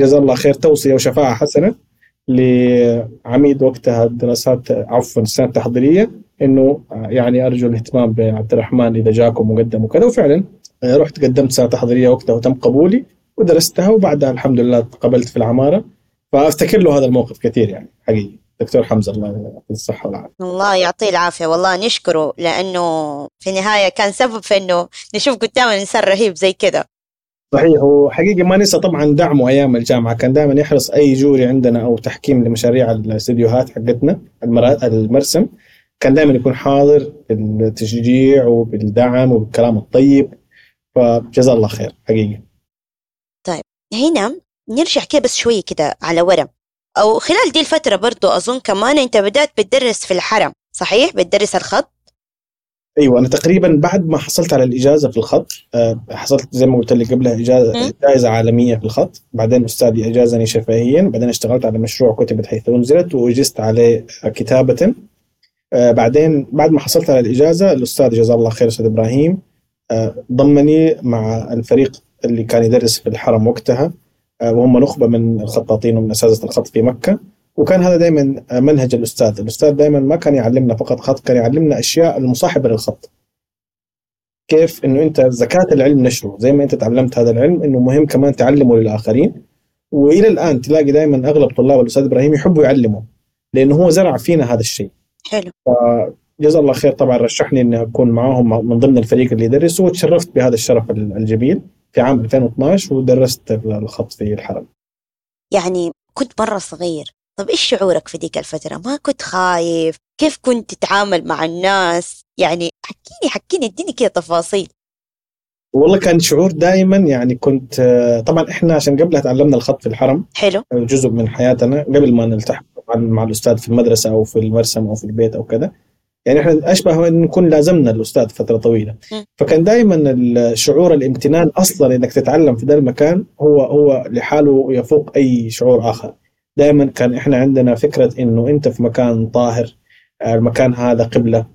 جزاه الله خير توصية وشفاعة حسنة لعميد وقتها الدراسات عفوا السنة التحضيرية إنه يعني أرجو الاهتمام بعبد الرحمن إذا جاكم وقدم وكذا. وفعلا رحت قدمت سنة تحضيرية وقتها وتم قبولي ودرستها وبعدها الحمد لله قبلت في العمارة. فأفتكر له هذا الموقف كثير يعني حقيقي. دكتور حمزة الله يعطيه الصحة والعافية. الله يعطيه العافية. والله نشكره لأنه في النهاية كان سبب في إنه نشوف قدامنا إنسان رهيب زي كذا. صحيح. وحقيقي ما ننسى طبعا دعمه أيام الجامعة. كان دائما يحرص أي جوري عندنا أو تحكيم لمشاريع الاستديوهات حقتنا المرسم. كان دائما يكون حاضر بالتشجيع وبالدعم وبالكلام الطيب. فجزاه الله خير حقيقي طيب هنا نرجع كده بس شوية كده على ورا. أو خلال دي الفترة برضو أظن كمان أنت بدأت بتدرس في الحرم صحيح؟ بتدرس الخط؟ أيوه أنا تقريبا بعد ما حصلت على الإجازة في الخط آه، حصلت زي ما قلت لك قبلها إجازة جائزه عالمية في الخط. بعدين أستاذي إجازني شفهيا بعدين اشتغلت على مشروع كتبت حيث أنزلت وأجزت عليه كتابة. آه، بعدين بعد ما حصلت على الإجازة الأستاذ جزاه الله خير أستاذ إبراهيم آه، ضمني مع الفريق اللي كان يدرس في الحرم وقتها وهم نخبة من الخطاطين ومن أساتذة الخط في مكة. وكان هذا دائما منهج الأستاذ، الأستاذ دائما ما كان يعلمنا فقط خط، كان يعلمنا أشياء المصاحبة للخط. كيف إنه أنت زكاة العلم نشره، زي ما أنت تعلمت هذا العلم إنه مهم كمان تعلمه للآخرين. وإلى الآن تلاقي دائما أغلب طلاب الأستاذ إبراهيم يحبوا يعلموا لأنه هو زرع فينا هذا الشيء. حلو. جزاه الله خير طبعا رشحني إني أكون معاهم من ضمن الفريق اللي يدرسوا وتشرفت بهذا الشرف الجميل في عام 2012 ودرست الخط في الحرم. يعني كنت مرة صغير طب إيش شعورك في ذيك الفترة؟ ما كنت خايف؟ كيف كنت تتعامل مع الناس؟ يعني حكيني حكيني اديني كده تفاصيل. والله كان شعور دائما يعني كنت طبعا إحنا عشان قبلها تعلمنا الخط في الحرم حلو. جزء من حياتنا قبل ما نلتحق مع الأستاذ في المدرسة أو في المرسم أو في البيت أو كذا يعني إحنا أشبه أن نكون لازمنا الأستاذ فترة طويلة. فكان دائما شعور الامتنان أصلا إنك تتعلم في ذا المكان هو هو لحاله يفوق أي شعور آخر. دائما كان إحنا عندنا فكرة إنه أنت في مكان طاهر المكان هذا قبلة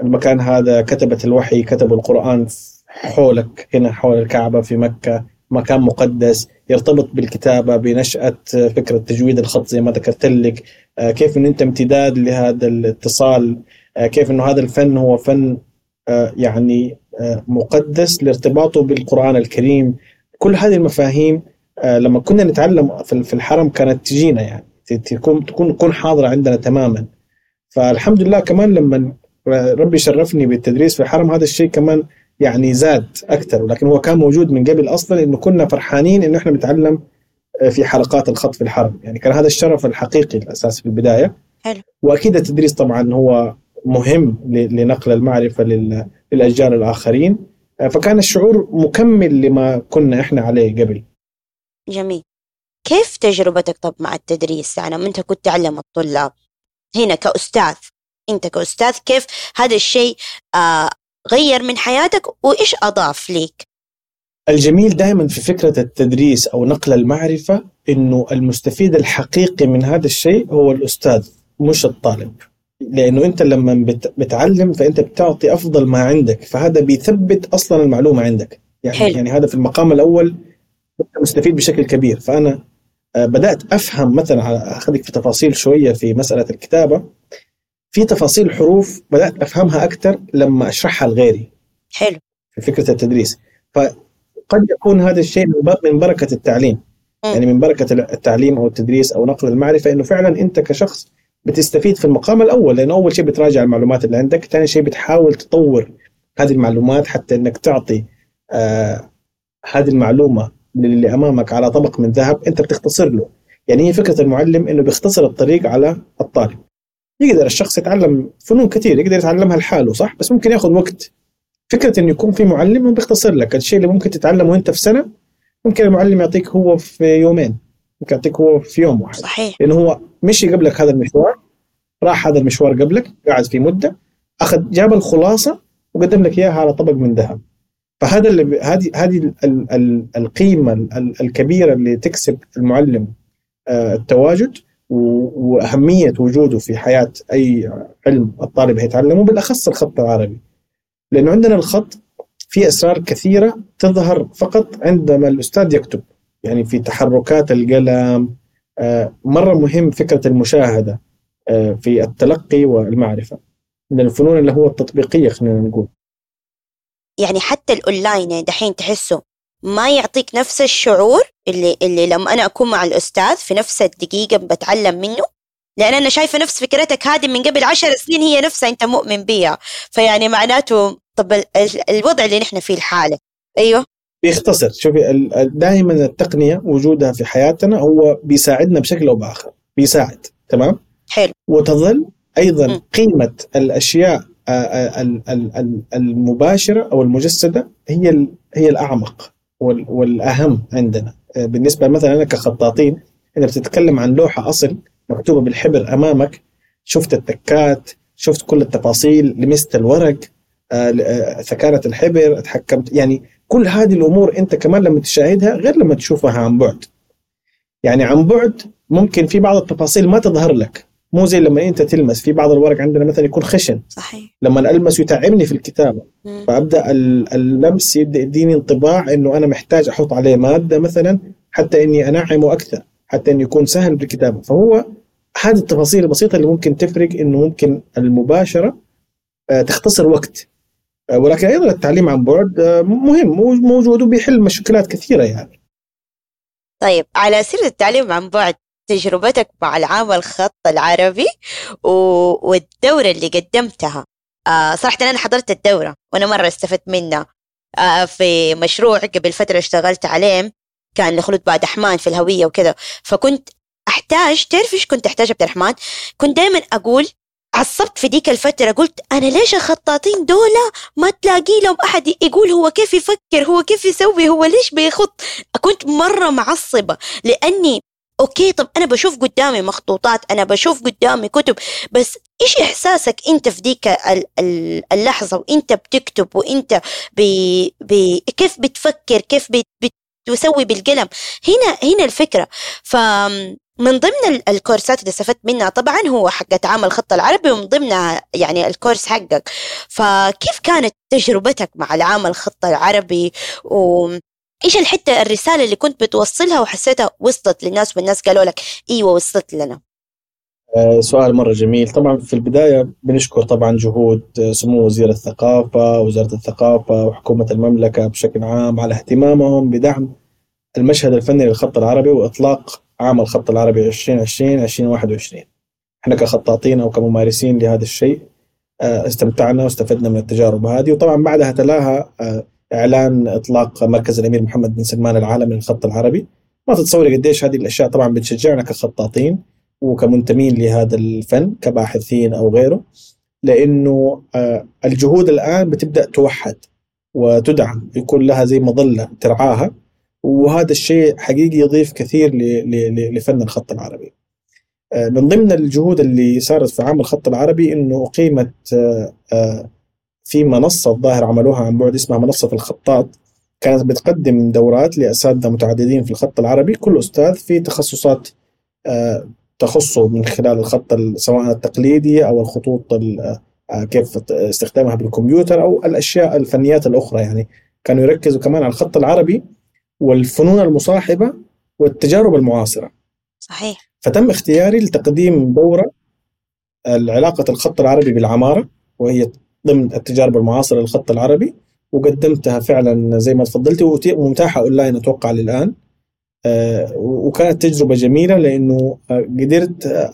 المكان هذا كتبت الوحي كتبوا القرآن حولك هنا حول الكعبة في مكة مكان مقدس يرتبط بالكتابة بنشأة فكرة تجويد الخط زي ما ذكرت لك. آه، كيف إن أنت امتداد لهذا الاتصال؟ آه، كيف إنه هذا الفن هو فن آه، يعني مقدس لارتباطه بالقرآن الكريم. كل هذه المفاهيم لما كنا نتعلم في الحرم كانت تجينا يعني. تكون تكون تكون حاضرة عندنا تماما. فالحمد لله كمان لما ربي شرفني بالتدريس في الحرم هذا الشيء كمان يعني زاد أكثر. ولكن هو كان موجود من قبل أصلا إنه كنا فرحانين إنه إحنا بنتعلم آه، في حلقات الخط في الحرم. يعني كان هذا الشرف الحقيقي الاساسي في البداية. حلو. وأكيد التدريس طبعا هو مهم لنقل المعرفة للأجيال الآخرين. آه، فكان الشعور مكمل لما كنا إحنا عليه قبل. جميل. كيف تجربتك طب مع التدريس؟ يعني أنت كنت تعلم الطلاب؟ هنا كأستاذ أنت كأستاذ كيف هذا الشيء آه غير من حياتك؟ وإيش أضاف ليك؟ الجميل دائما في فكرة التدريس أو نقل المعرفة إنه المستفيد الحقيقي من هذا الشيء هو الأستاذ مش الطالب. لأنه أنت لما بتعلم فأنت بتعطي أفضل ما عندك فهذا بيثبت أصلا المعلومة عندك. يعني, حلو. يعني هذا في المقام الأول مستفيد بشكل كبير. فأنا آه، بدأت أفهم مثلا أخذك في تفاصيل شوية في مسألة الكتابة. في تفاصيل حروف بدأت أفهمها أكثر لما أشرحها لغيري. حلو. في فكرة التدريس. فقد يكون هذا الشيء من بركة التعليم. م. يعني من بركة التعليم أو التدريس أو نقل المعرفة إنه فعلا أنت كشخص بتستفيد في المقام الأول. لأنه أول شيء بتراجع المعلومات اللي عندك ثاني شيء بتحاول تطور هذه المعلومات حتى إنك تعطي آه هذه المعلومة للي أمامك على طبق من ذهب أنت بتختصر له. يعني هي فكرة المعلم إنه بيختصر الطريق على الطالب. يقدر الشخص يتعلم فنون كثير يقدر يتعلمها لحاله صح؟ بس ممكن ياخذ وقت. فكرة إنه يكون في معلم بيختصر لك. الشيء اللي ممكن تتعلمه أنت في سنة ممكن المعلم يعطيك هو في يومين ممكن يعطيك هو في يوم واحد. صحيح. لأنه هو مشي قبلك هذا المشوار راح هذا المشوار قبلك قاعد في مدة أخذ جاب الخلاصة وقدم لك إياها على طبق من ذهب. فهذا اللي هذه هذه القيمة الكبيرة اللي تكسب المعلم آه، التواجد وأهمية وجوده في حياة أي علم الطالب هيتعلمه بالأخص الخط العربي. لأنه عندنا الخط في أسرار كثيرة تظهر فقط عندما الأستاذ يكتب يعني في تحركات القلم آه، مرة مهم فكرة المشاهدة آه، في التلقي والمعرفة. من الفنون اللي هو التطبيقية خلينا نقول. يعني حتى الاونلاين دحين تحسه ما يعطيك نفس الشعور اللي اللي لما أنا أكون مع الأستاذ في نفس الدقيقة بتعلم منه. لأن أنا شايفة نفس فكرتك هذه من قبل عشر سنين هي نفسها أنت مؤمن بها فيعني معناته طب الوضع اللي نحن فيه الحالة أيوه. بيختصر. شوفي دائما التقنية وجودها في حياتنا هو بيساعدنا بشكل أو بآخر. بيساعد. تمام؟ حلو. وتظل أيضا م. قيمة الأشياء المباشرة أو المجسدة هي هي الأعمق والأهم عندنا. آه، بالنسبة مثلا أنا كخطاطين إذا بتتكلم عن لوحة أصل مكتوبة بالحبر أمامك شفت التكات شفت كل التفاصيل لمست الورق ثكانه آه، الحبر تحكمت يعني كل هذه الأمور أنت كمان لما تشاهدها غير لما تشوفها عن بعد. يعني عن بعد ممكن في بعض التفاصيل ما تظهر لك. مو زي لما انت تلمس. في بعض الورق عندنا مثلا يكون خشن. صحيح. لما ألمس يتعبني في الكتابة. مم. فأبدأ اللمس يبدا يديني انطباع إنه أنا محتاج أحط عليه مادة مثلا حتى إني أنعمه أكثر حتى إنه يكون سهل بالكتابة. فهو هذه التفاصيل البسيطة اللي ممكن تفرق إنه ممكن المباشرة آه، تختصر وقت. آه، ولكن أيضا التعليم عن بعد آه، مهم. موجود وبيحل مشكلات كثيرة يعني. طيب على سيرة التعليم عن بعد تجربتك مع العام الخط العربي. والدورة اللي قدمتها. آه صراحة أنا حضرت الدورة وأنا مرة استفدت منها. آه في مشروع قبل فترة اشتغلت عليه كان لخلود بعد أحمان في الهوية وكذا. فكنت أحتاج تعرف إيش كنت أحتاج عبد الرحمن؟ كنت دائما أقول عصبت في ديك الفترة قلت أنا ليش الخطاطين دولة ما تلاقي لهم أحد يقول هو كيف يفكر هو كيف يسوي هو ليش بيخط؟ كنت مرة معصبة لأني okay طب أنا بشوف قدامي مخطوطات أنا بشوف قدامي كتب بس إيش إحساسك أنت في ديك اللحظة وأنت بتكتب وأنت بي بي كيف بتفكر كيف بتسوي بالقلم؟ هنا هنا الفكرة. ف من ضمن الكورسات اللي استفدت منها طبعا هو حق عام الخط العربي ومن ضمنها يعني الكورس حقك. فكيف كانت تجربتك مع العام الخط العربي و إيش الحتة الرسالة اللي كنت بتوصلها وحسيتها وصلت للناس والناس قالوا لك إيوه وصلت لنا؟ آه، سؤال مرة جميل. طبعا في البداية بنشكر طبعا جهود سمو وزير الثقافة وزارة الثقافة وحكومة المملكة بشكل عام على اهتمامهم بدعم المشهد الفني للخط العربي وإطلاق عام الخط العربي 2020 2021 إحنا كخطاطين أو كممارسين لهذا الشيء آه، استمتعنا واستفدنا من التجارب هذه. وطبعا بعدها تلاها آه، إعلان إطلاق مركز الأمير محمد بن سلمان العالمي للخط العربي ما تتصوري قديش هذه الأشياء طبعا بتشجعنا كخطاطين وكمنتمين لهذا الفن كباحثين أو غيره لأنه آه، الجهود الآن بتبدأ توحد وتدعم يكون لها زي مظلة ترعاها وهذا الشيء حقيقي يضيف كثير لفن الخط العربي. آه، من ضمن الجهود اللي صارت في عام الخط العربي إنه أقيمت آه، في منصة الظاهر عملوها عن بعد اسمها منصة الخطاط. كانت بتقدم دورات لأساتذة متعددين في الخط العربي. كل أستاذ في تخصصات آه، تخصه من خلال الخط سواء التقليدي أو الخطوط آه، كيف استخدامها بالكمبيوتر أو الأشياء الفنيات الأخرى يعني. كانوا يركزوا كمان على الخط العربي والفنون المصاحبة والتجارب المعاصرة. صحيح. فتم اختياري لتقديم دورة علاقة الخط العربي بالعمارة وهي ضمن التجارب المعاصره للخط العربي وقدمتها فعلا زي ما تفضلتي ومتاحة أونلاين أتوقع للآن. آه، وكانت تجربة جميلة لأنه آه، قدرت آه،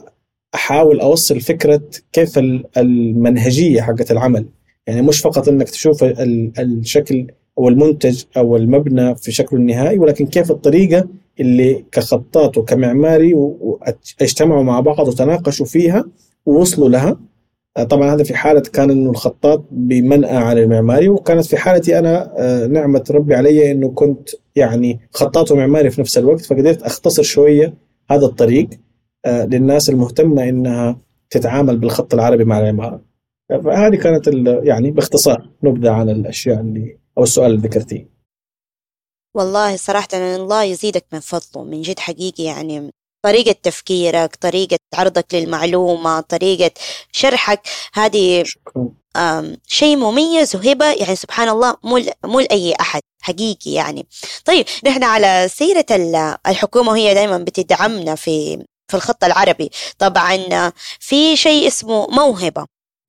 أحاول أوصل فكرة كيف المنهجية حقت العمل. يعني مش فقط إنك تشوف الشكل أو المنتج أو المبنى في شكله النهائي ولكن كيف الطريقة اللي كخطاط وكمعماري أجتمعوا مع بعض وتناقشوا فيها ووصلوا لها. طبعا هذا في حالة كان إنه الخطاط بمنأى عن المعماري وكانت في حالتي أنا آه، نعمة ربي علي إنه كنت يعني خطاط ومعماري في نفس الوقت فقدرت أختصر شوية هذا الطريق آه، للناس المهتمة إنها تتعامل بالخط العربي مع العمارة. فهذه كانت يعني باختصار نبذة عن الأشياء اللي أو السؤال اللي ذكرتيه. والله صراحة الله يزيدك من فضله من جد حقيقي يعني طريقة تفكيرك طريقة عرضك للمعلومة طريقة شرحك. هذه شيء مميز وهبة يعني سبحان الله مو مو لأي أحد حقيقي يعني. طيب نحن على سيرة الحكومة وهي دائما بتدعمنا في في الخط العربي. طبعا في شيء اسمه موهبة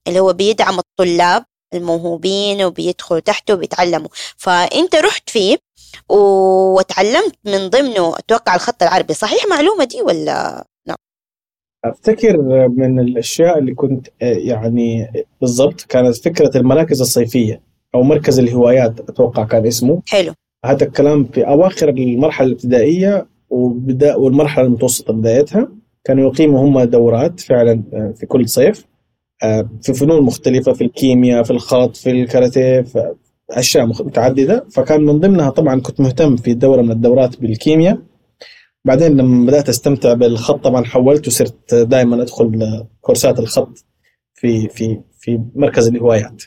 اللي هو بيدعم الطلاب الموهوبين وبيدخلوا تحته وبيتعلموا. فأنت رحت فيه وتعلمت من ضمنه أتوقع الخط العربي. صحيح معلومة دي ولا نعم أفتكر من الأشياء اللي كنت يعني بالضبط كانت فكرة المراكز الصيفية أو مركز الهوايات أتوقع كان اسمه. حلو. هذا الكلام في أواخر المرحلة الابتدائية وبدأ والمرحلة المتوسطة بدايتها. كانوا يقيموا هم دورات فعلا في كل صيف في فنون مختلفة في الكيمياء في الخط في الكاراتيه أشياء متعددة. فكان من ضمنها طبعا كنت مهتم في دورة من الدورات بالكيمياء. بعدين لما بدأت أستمتع بالخط طبعا حولت وصرت دائما أدخل كورسات الخط في في في مركز الهوايات.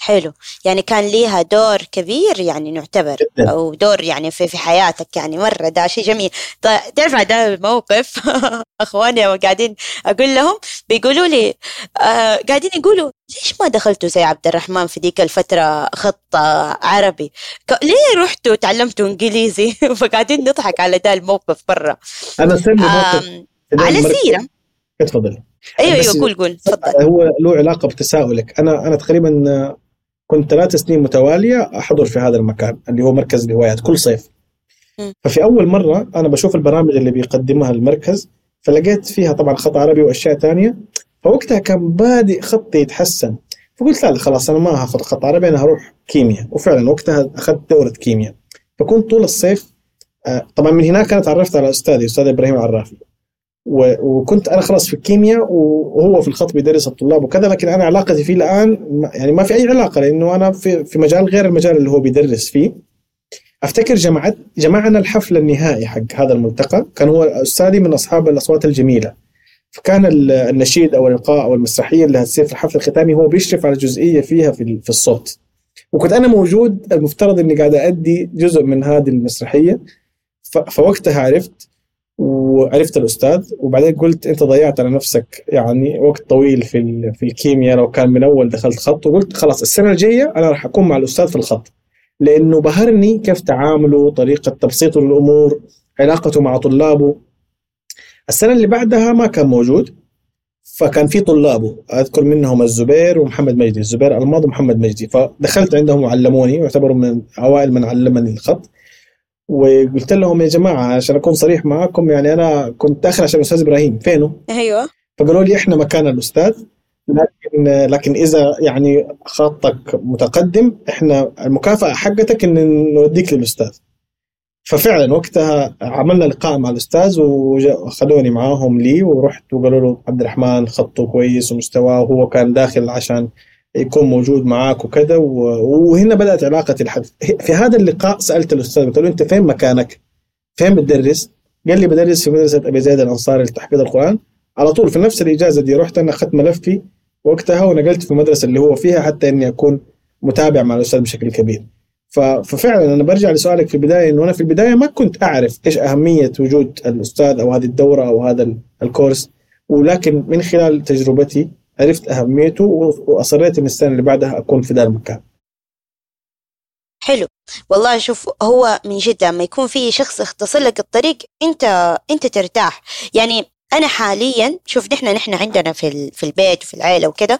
حلو. يعني كان ليها دور كبير يعني نعتبر جدا. أو دور يعني في في حياتك يعني مرة ده شيء جميل. طيب تعرف هذا الموقف أخواني قاعدين أقول لهم بيقولوا لي آه قاعدين يقولوا ليش ما دخلتوا زي عبد الرحمن في ديك الفترة خط عربي؟ ليه رحتوا تعلمتوا إنجليزي؟ فقاعدين نضحك على ده الموقف برا أنا سمي موقف على سيره تفضل. أيوه أيوه قول قول تفضل. هو له علاقة بتساؤلك. أنا أنا تقريبا كنت ثلاث سنين متوالية أحضر في هذا المكان اللي هو مركز الهوايات كل صيف. ففي أول مرة أنا بشوف البرامج اللي بيقدمها المركز فلقيت فيها طبعا خط عربي وأشياء ثانية فوقتها كان بادئ خطي يتحسن. فقلت لا خلاص أنا ما هاخذ خط عربي أنا هروح كيمياء. وفعلا وقتها أخذت دورة كيمياء. فكنت طول الصيف آه، طبعا من هناك أنا تعرفت على أستاذي أستاذ إبراهيم العرافي. وكنت أنا خلاص في الكيمياء وهو في الخط بيدرس الطلاب وكذا لكن أنا علاقتي فيه الآن يعني ما في أي علاقة لأنه أنا في في مجال غير المجال اللي هو بيدرس فيه. أفتكر جمعت جمعنا الحفل النهائي حق هذا الملتقى كان هو أستاذي من أصحاب الأصوات الجميلة. فكان النشيد أو الإلقاء أو المسرحية اللي هتصير في الحفل الختامي هو بيشرف على جزئية فيها في, في الصوت. وكنت أنا موجود المفترض إني قاعد ادي جزء من هذه المسرحية. فوقتها عرفت وعرفت الأستاذ وبعدين قلت أنت ضيعت على نفسك يعني وقت طويل في في الكيمياء لو كان من أول دخلت خط وقلت خلاص السنة الجاية أنا راح أكون مع الأستاذ في الخط. لأنه بهرني كيف تعامله طريقة تبسيطه للأمور علاقته مع طلابه. السنة اللي بعدها ما كان موجود فكان في طلابه. أذكر منهم الزبير ومحمد مجدي الزبير الماضي ومحمد مجدي. فدخلت عندهم وعلموني واعتبروا من أوائل من علمني الخط. وقلت لهم يا جماعة عشان أكون صريح معاكم يعني أنا كنت داخل عشان الأستاذ إبراهيم فينه؟ أيوه فقالوا لي إحنا مكان الأستاذ لكن لكن إذا يعني خطك متقدم إحنا المكافأة حقتك إن نوديك للأستاذ ففعلا وقتها عملنا لقاء مع الأستاذ وخلوني معاهم لي ورحت وقالوا له عبد الرحمن خطه كويس ومستواه وهو كان داخل عشان يكون موجود معاك وكذا وهنا بدأت علاقتي الحدث في هذا اللقاء سألت الأستاذ قلت له أنت فين مكانك؟ فين بتدرس؟ قال لي بدرس في مدرسة أبي زيد الأنصاري لتحفيظ القرآن على طول في نفس الإجازة دي رحت أنا اخذت ملفي وقتها ونقلت في المدرسة اللي هو فيها حتى إني أكون متابع مع الأستاذ بشكل كبير. ففعلا أنا برجع لسؤالك في البداية إنه أنا في البداية ما كنت أعرف إيش أهمية وجود الأستاذ أو هذه الدورة أو هذا الكورس ولكن من خلال تجربتي عرفت أهميته وأصريت إن السنة اللي بعدها أكون في ذا المكان. حلو. والله شوف هو من جد لما يكون في شخص يختصر لك الطريق أنت أنت ترتاح. يعني أنا حاليا شوف نحن نحن عندنا في في البيت وفي العيلة وكده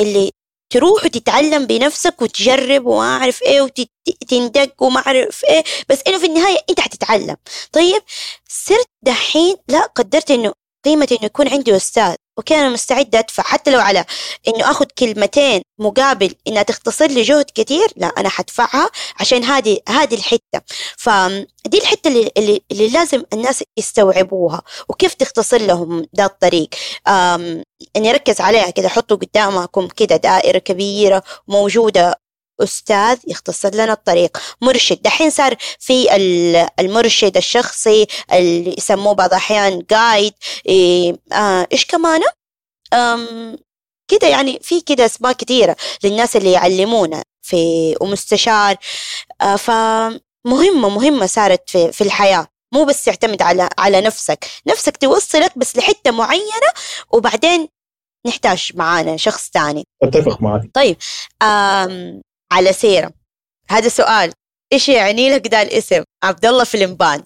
اللي تروح وتتعلم بنفسك وتجرب وما اعرف إيه وتندق وما أعرف إيه بس إنه في النهاية أنت حتتعلم. طيب صرت دحين لا قدرت إنه قيمة إنه يكون عندي أستاذ. okay أنا مستعدة أدفع. حتى لو على إنه آخذ كلمتين مقابل إنها تختصر لي جهد كثير لا أنا حدفعها عشان هذه هذه الحتة. فدي الحتة اللي, اللي, اللي لازم الناس يستوعبوها. وكيف تختصر لهم ذا الطريق؟ إني أركز عليها كده حطوا قدامكم كده دائرة كبيرة موجودة أستاذ يختصر لنا الطريق. مرشد. دحين صار في المرشد الشخصي اللي يسموه بعض الأحيان جايد إيه آه إيش كمان؟ كده يعني في كده أسماء كثيرة للناس اللي يعلمونا في ومستشار. آه فمهمة مهمة صارت في, في الحياة. مو بس تعتمد على على نفسك. نفسك توصلك بس لحتة معينة وبعدين نحتاج معانا شخص ثاني. أتفق معك. طيب على سيرة. هذا سؤال. إيش يعني لك ذا الاسم؟ عبد الله فلمبان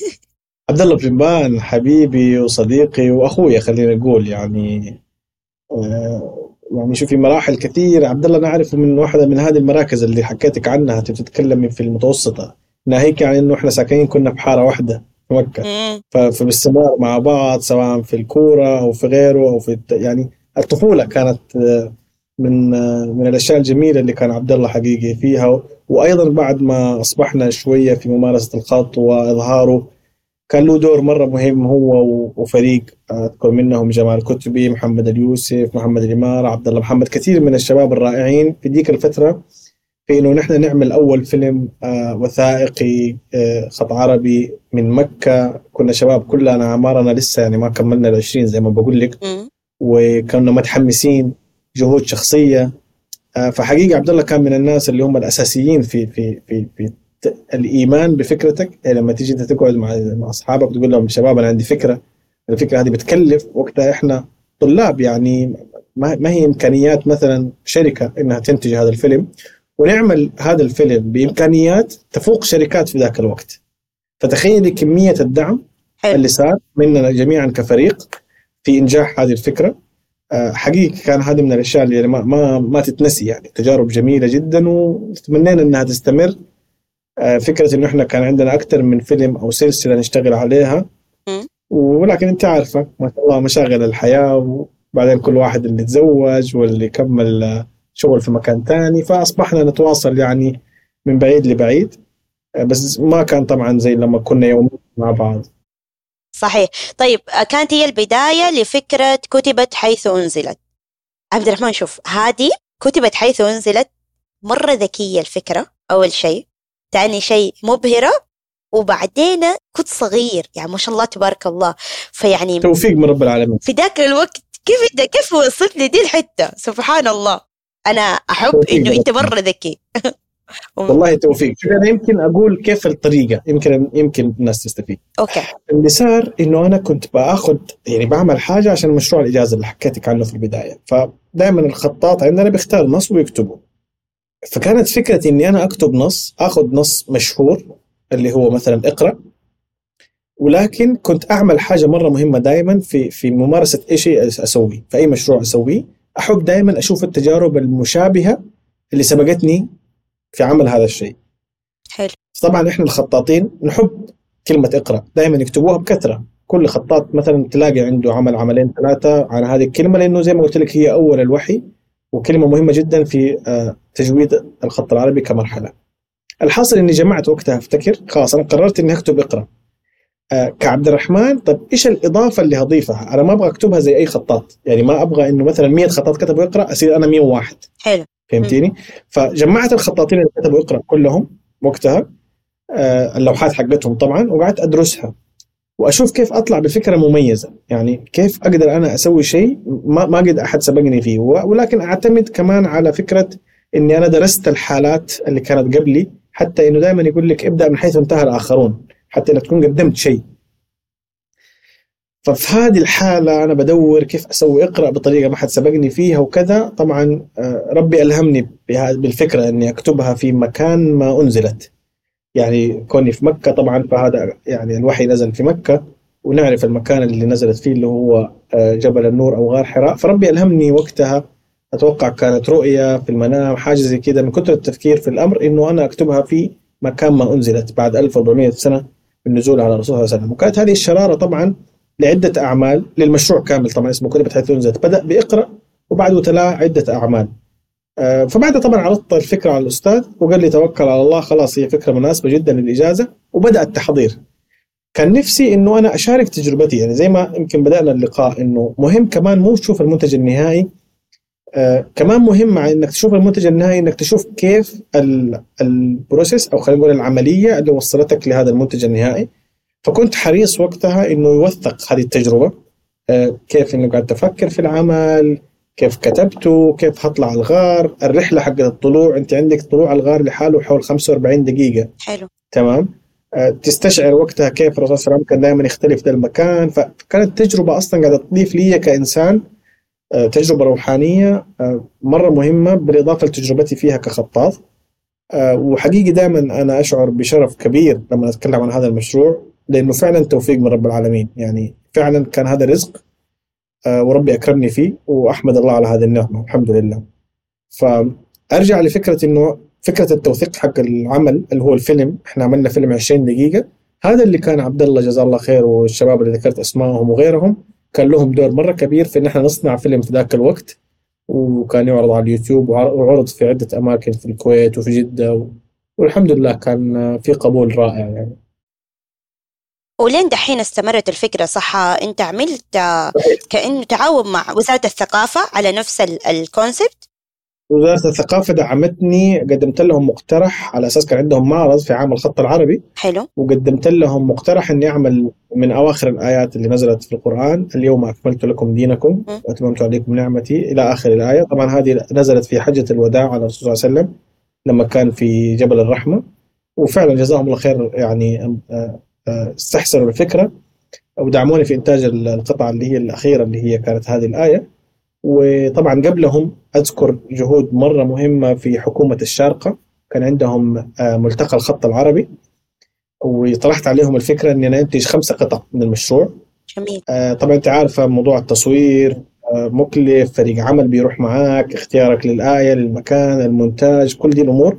عبد الله فلمبان حبيبي وصديقي وأخويا خلينا نقول يعني آه، يعني شوفي مراحل كثير عبد الله نعرفه من واحدة من هذه المراكز اللي حكيتك عنها تتكلمي في المتوسطة. ناهيك يعني إنه إحنا ساكنين كنا بحاره واحدة في مكة. فباستمرار مع بعض سواء في الكورة أو في غيره أو في يعني الطفولة كانت آه، من من الأشياء الجميلة اللي كان عبد الله حقيقي فيها وأيضا بعد ما أصبحنا شوية في ممارسة الخط وإظهاره كان له دور مرة مهم هو وفريق أذكر منهم جمال كتبي محمد اليوسف محمد الإمارة عبد الله محمد كثير من الشباب الرائعين في ذيك الفترة في إنه نحن نعمل أول فيلم آه، وثائقي آه، خط عربي من مكة. كنا شباب كلنا اعمارنا لسه يعني ما كملنا ال 20 زي ما بقول لك. وكنا متحمسين جهود شخصية. آه، فحقيقة عبد الله كان من الناس اللي هم الأساسيين في في في في الإيمان بفكرتك يعني لما تيجي أنت تقعد مع مع أصحابك تقول لهم شباب أنا عندي فكرة. الفكرة هذه بتكلف وقتها إحنا طلاب يعني ما هي إمكانيات مثلا شركة إنها تنتج هذا الفيلم. ونعمل هذا الفيلم بإمكانيات تفوق شركات في ذاك الوقت. فتخيلي كمية الدعم حلو. اللي صار مننا جميعا كفريق في إنجاح هذه الفكرة. حقيقي كان هذا من الأشياء اللي ما ما, ما تتنسي يعني. تجارب جميلة جدا وتمنينا إنها تستمر. آه، فكرة إنه إحنا كان عندنا أكثر من فيلم أو سلسلة نشتغل عليها. ولكن أنت عارفة ما شاء الله مشاغل الحياة وبعدين كل واحد اللي تزوج واللي كمل شغل في مكان ثاني فأصبحنا نتواصل يعني من بعيد لبعيد. آه، بس ما كان طبعا زي لما كنا يوميا مع بعض. صحيح. طيب كانت هي البداية لفكرة كتبت حيث أنزلت. عبد الرحمن شوف هذه كتبت حيث أنزلت مرة ذكية الفكرة أول شيء. تاني شيء مبهرة. وبعدين كنت صغير يعني ما شاء الله تبارك الله. فيعني توفيق من رب العالمين. في ذاك الوقت كيف انت كيف وصلت لي دي الحتة؟ سبحان الله. أنا أحب إنه أنت. مرة ذكي. والله توفيق. أنا يمكن أقول كيف الطريقة. يمكن يمكن الناس تستفيد. أوكي. اللي صار إنه أنا كنت باخذ يعني بعمل حاجة عشان مشروع الإجازة اللي حكيتك عنه في البداية. فدائما الخطاط عندنا بيختار نص ويكتبه فكانت فكرتي إني أنا أكتب نص آخذ نص مشهور اللي هو مثلا اقرأ ولكن كنت أعمل حاجة مرة مهمة دائما في في ممارسة أي شيء أسويه في أي مشروع أسويه. أحب دائما أشوف التجارب المشابهة اللي سبقتني في عمل هذا الشيء حلو طبعا إحنا الخطاطين نحب كلمة اقرأ دائما يكتبوها بكثرة كل خطاط مثلا تلاقي عنده عمل عملين ثلاثة عن هذه الكلمة لأنه زي ما قلت لك هي أول الوحي وكلمة مهمة جدا في آه، تجويد الخط العربي كمرحلة. الحاصل إني جمعت وقتها أفتكر خلاص أنا قررت إني أكتب اقرأ. آه، كعبد الرحمن طب إيش الإضافة اللي هضيفها؟ أنا ما أبغى أكتبها زي أي خطاط، يعني ما أبغى إنه مثلا 100 خطاط كتبوا اقرا أصير أنا 101 حلو. فهمتيني؟ فجمعت الخطاطين اللي كتبوا اقرا كلهم وقتها آه، اللوحات حقتهم طبعا وقعدت أدرسها. وأشوف كيف أطلع بفكرة مميزة. يعني كيف أقدر أنا أسوي شيء ما ما قد أحد سبقني فيه. ولكن أعتمد كمان على فكرة إني أنا درست الحالات اللي كانت قبلي حتى إنه دائما يقول لك ابدأ من حيث انتهى الآخرون. حتى انك تكون قدمت شيء. ففي هذه الحالة أنا بدور كيف أسوي اقرأ بطريقة ما حد سبقني فيها وكذا. طبعا آه، ربي ألهمني بالفكرة أني أكتبها في مكان ما أنزلت. يعني كوني في مكة طبعا فهذا يعني الوحي نزل في مكة. ونعرف المكان اللي نزلت فيه اللي هو آه، جبل النور أو غار حراء. فربي ألهمني وقتها. أتوقع كانت رؤية في المنام حاجة زي كده من كثر التفكير في الأمر إنه أنا أكتبها في مكان ما أنزلت بعد 1400 سنة. من النزول على الرسول صلى الله عليه وسلم. وكانت هذه الشرارة طبعا لعدة أعمال للمشروع كامل طبعا اسمه كتبت حيث أنزلت بدأ بإقرأ وبعده تلا عدة أعمال. آه، فبعدها طبعا عرضت الفكرة على الأستاذ وقال لي توكل على الله خلاص هي فكرة مناسبة جدا للإجازة وبدأ التحضير. كان نفسي إنه أنا أشارك تجربتي يعني زي ما يمكن بدأنا اللقاء إنه مهم كمان مو تشوف المنتج النهائي آه كمان مهم مع إنك تشوف المنتج النهائي إنك تشوف كيف ال- البروسيس أو خلينا نقول العملية اللي وصلتك لهذا المنتج النهائي. فكنت حريص وقتها إنه يوثق هذه التجربة. آه كيف انه قاعد أفكر في العمل كيف كتبته كيف هطلع الغار الرحلة حقت الطلوع. أنت عندك طلوع الغار لحاله حول 45 دقيقة. حلو. تمام؟ آه، تستشعر وقتها كيف الرسول صلى الله عليه وسلم كان دائما يختلف ده المكان. فكانت تجربة أصلا قاعدة تضيف لي كإنسان آه، تجربة روحانية آه، مرة مهمة بالإضافة لتجربتي فيها كخطاط. آه، وحقيقي دائما أنا أشعر بشرف كبير لما أتكلم عن هذا المشروع لأنه فعلا توفيق من رب العالمين. يعني فعلا كان هذا رزق آه، وربي أكرمني فيه وأحمد الله على هذه النعمة الحمد لله. فأرجع لفكرة أنه فكرة التوثيق حق العمل اللي هو الفيلم. إحنا عملنا فيلم 20 دقيقة. هذا اللي كان عبد الله جزاه الله خير والشباب اللي ذكرت أسمائهم وغيرهم. كان لهم دور مرة كبير في إن إحنا نصنع فيلم في ذاك الوقت وكان يعرض على اليوتيوب وعر- وعرض في عدة أماكن في الكويت وفي جدة و... والحمد لله كان في قبول رائع يعني. ولين دحين استمرت الفكرة صح؟ أنت عملت كأنه تعاون مع وزارة الثقافة على نفس ال- الكونسبت وزارة الثقافة دعمتني قدمت لهم مقترح على أساس كان عندهم معرض في عام الخط العربي. حلو. وقدمت لهم مقترح إني أعمل من أواخر الآيات اللي نزلت في القرآن. اليوم أكملت لكم دينكم. واتممت عليكم نعمتي إلى آخر الآية. طبعا هذه نزلت في حجة الوداع على الرسول صلى الله عليه وسلم لما كان في جبل الرحمة. وفعلا جزاهم الله خير يعني آه، آه، استحسنوا الفكرة. ودعموني في إنتاج القطعة اللي هي الأخيرة اللي هي كانت هذه الآية. وطبعا قبلهم أذكر جهود مرة مهمة في حكومة الشارقة. كان عندهم آه، ملتقى الخط العربي وطرحت عليهم الفكرة إني أنا أنتج خمسه قطع من المشروع. جميل. آه، طبعا أنت عارفه موضوع التصوير آه، مكلف فريق عمل بيروح معاك اختيارك للآية للمكان المونتاج كل دي الأمور.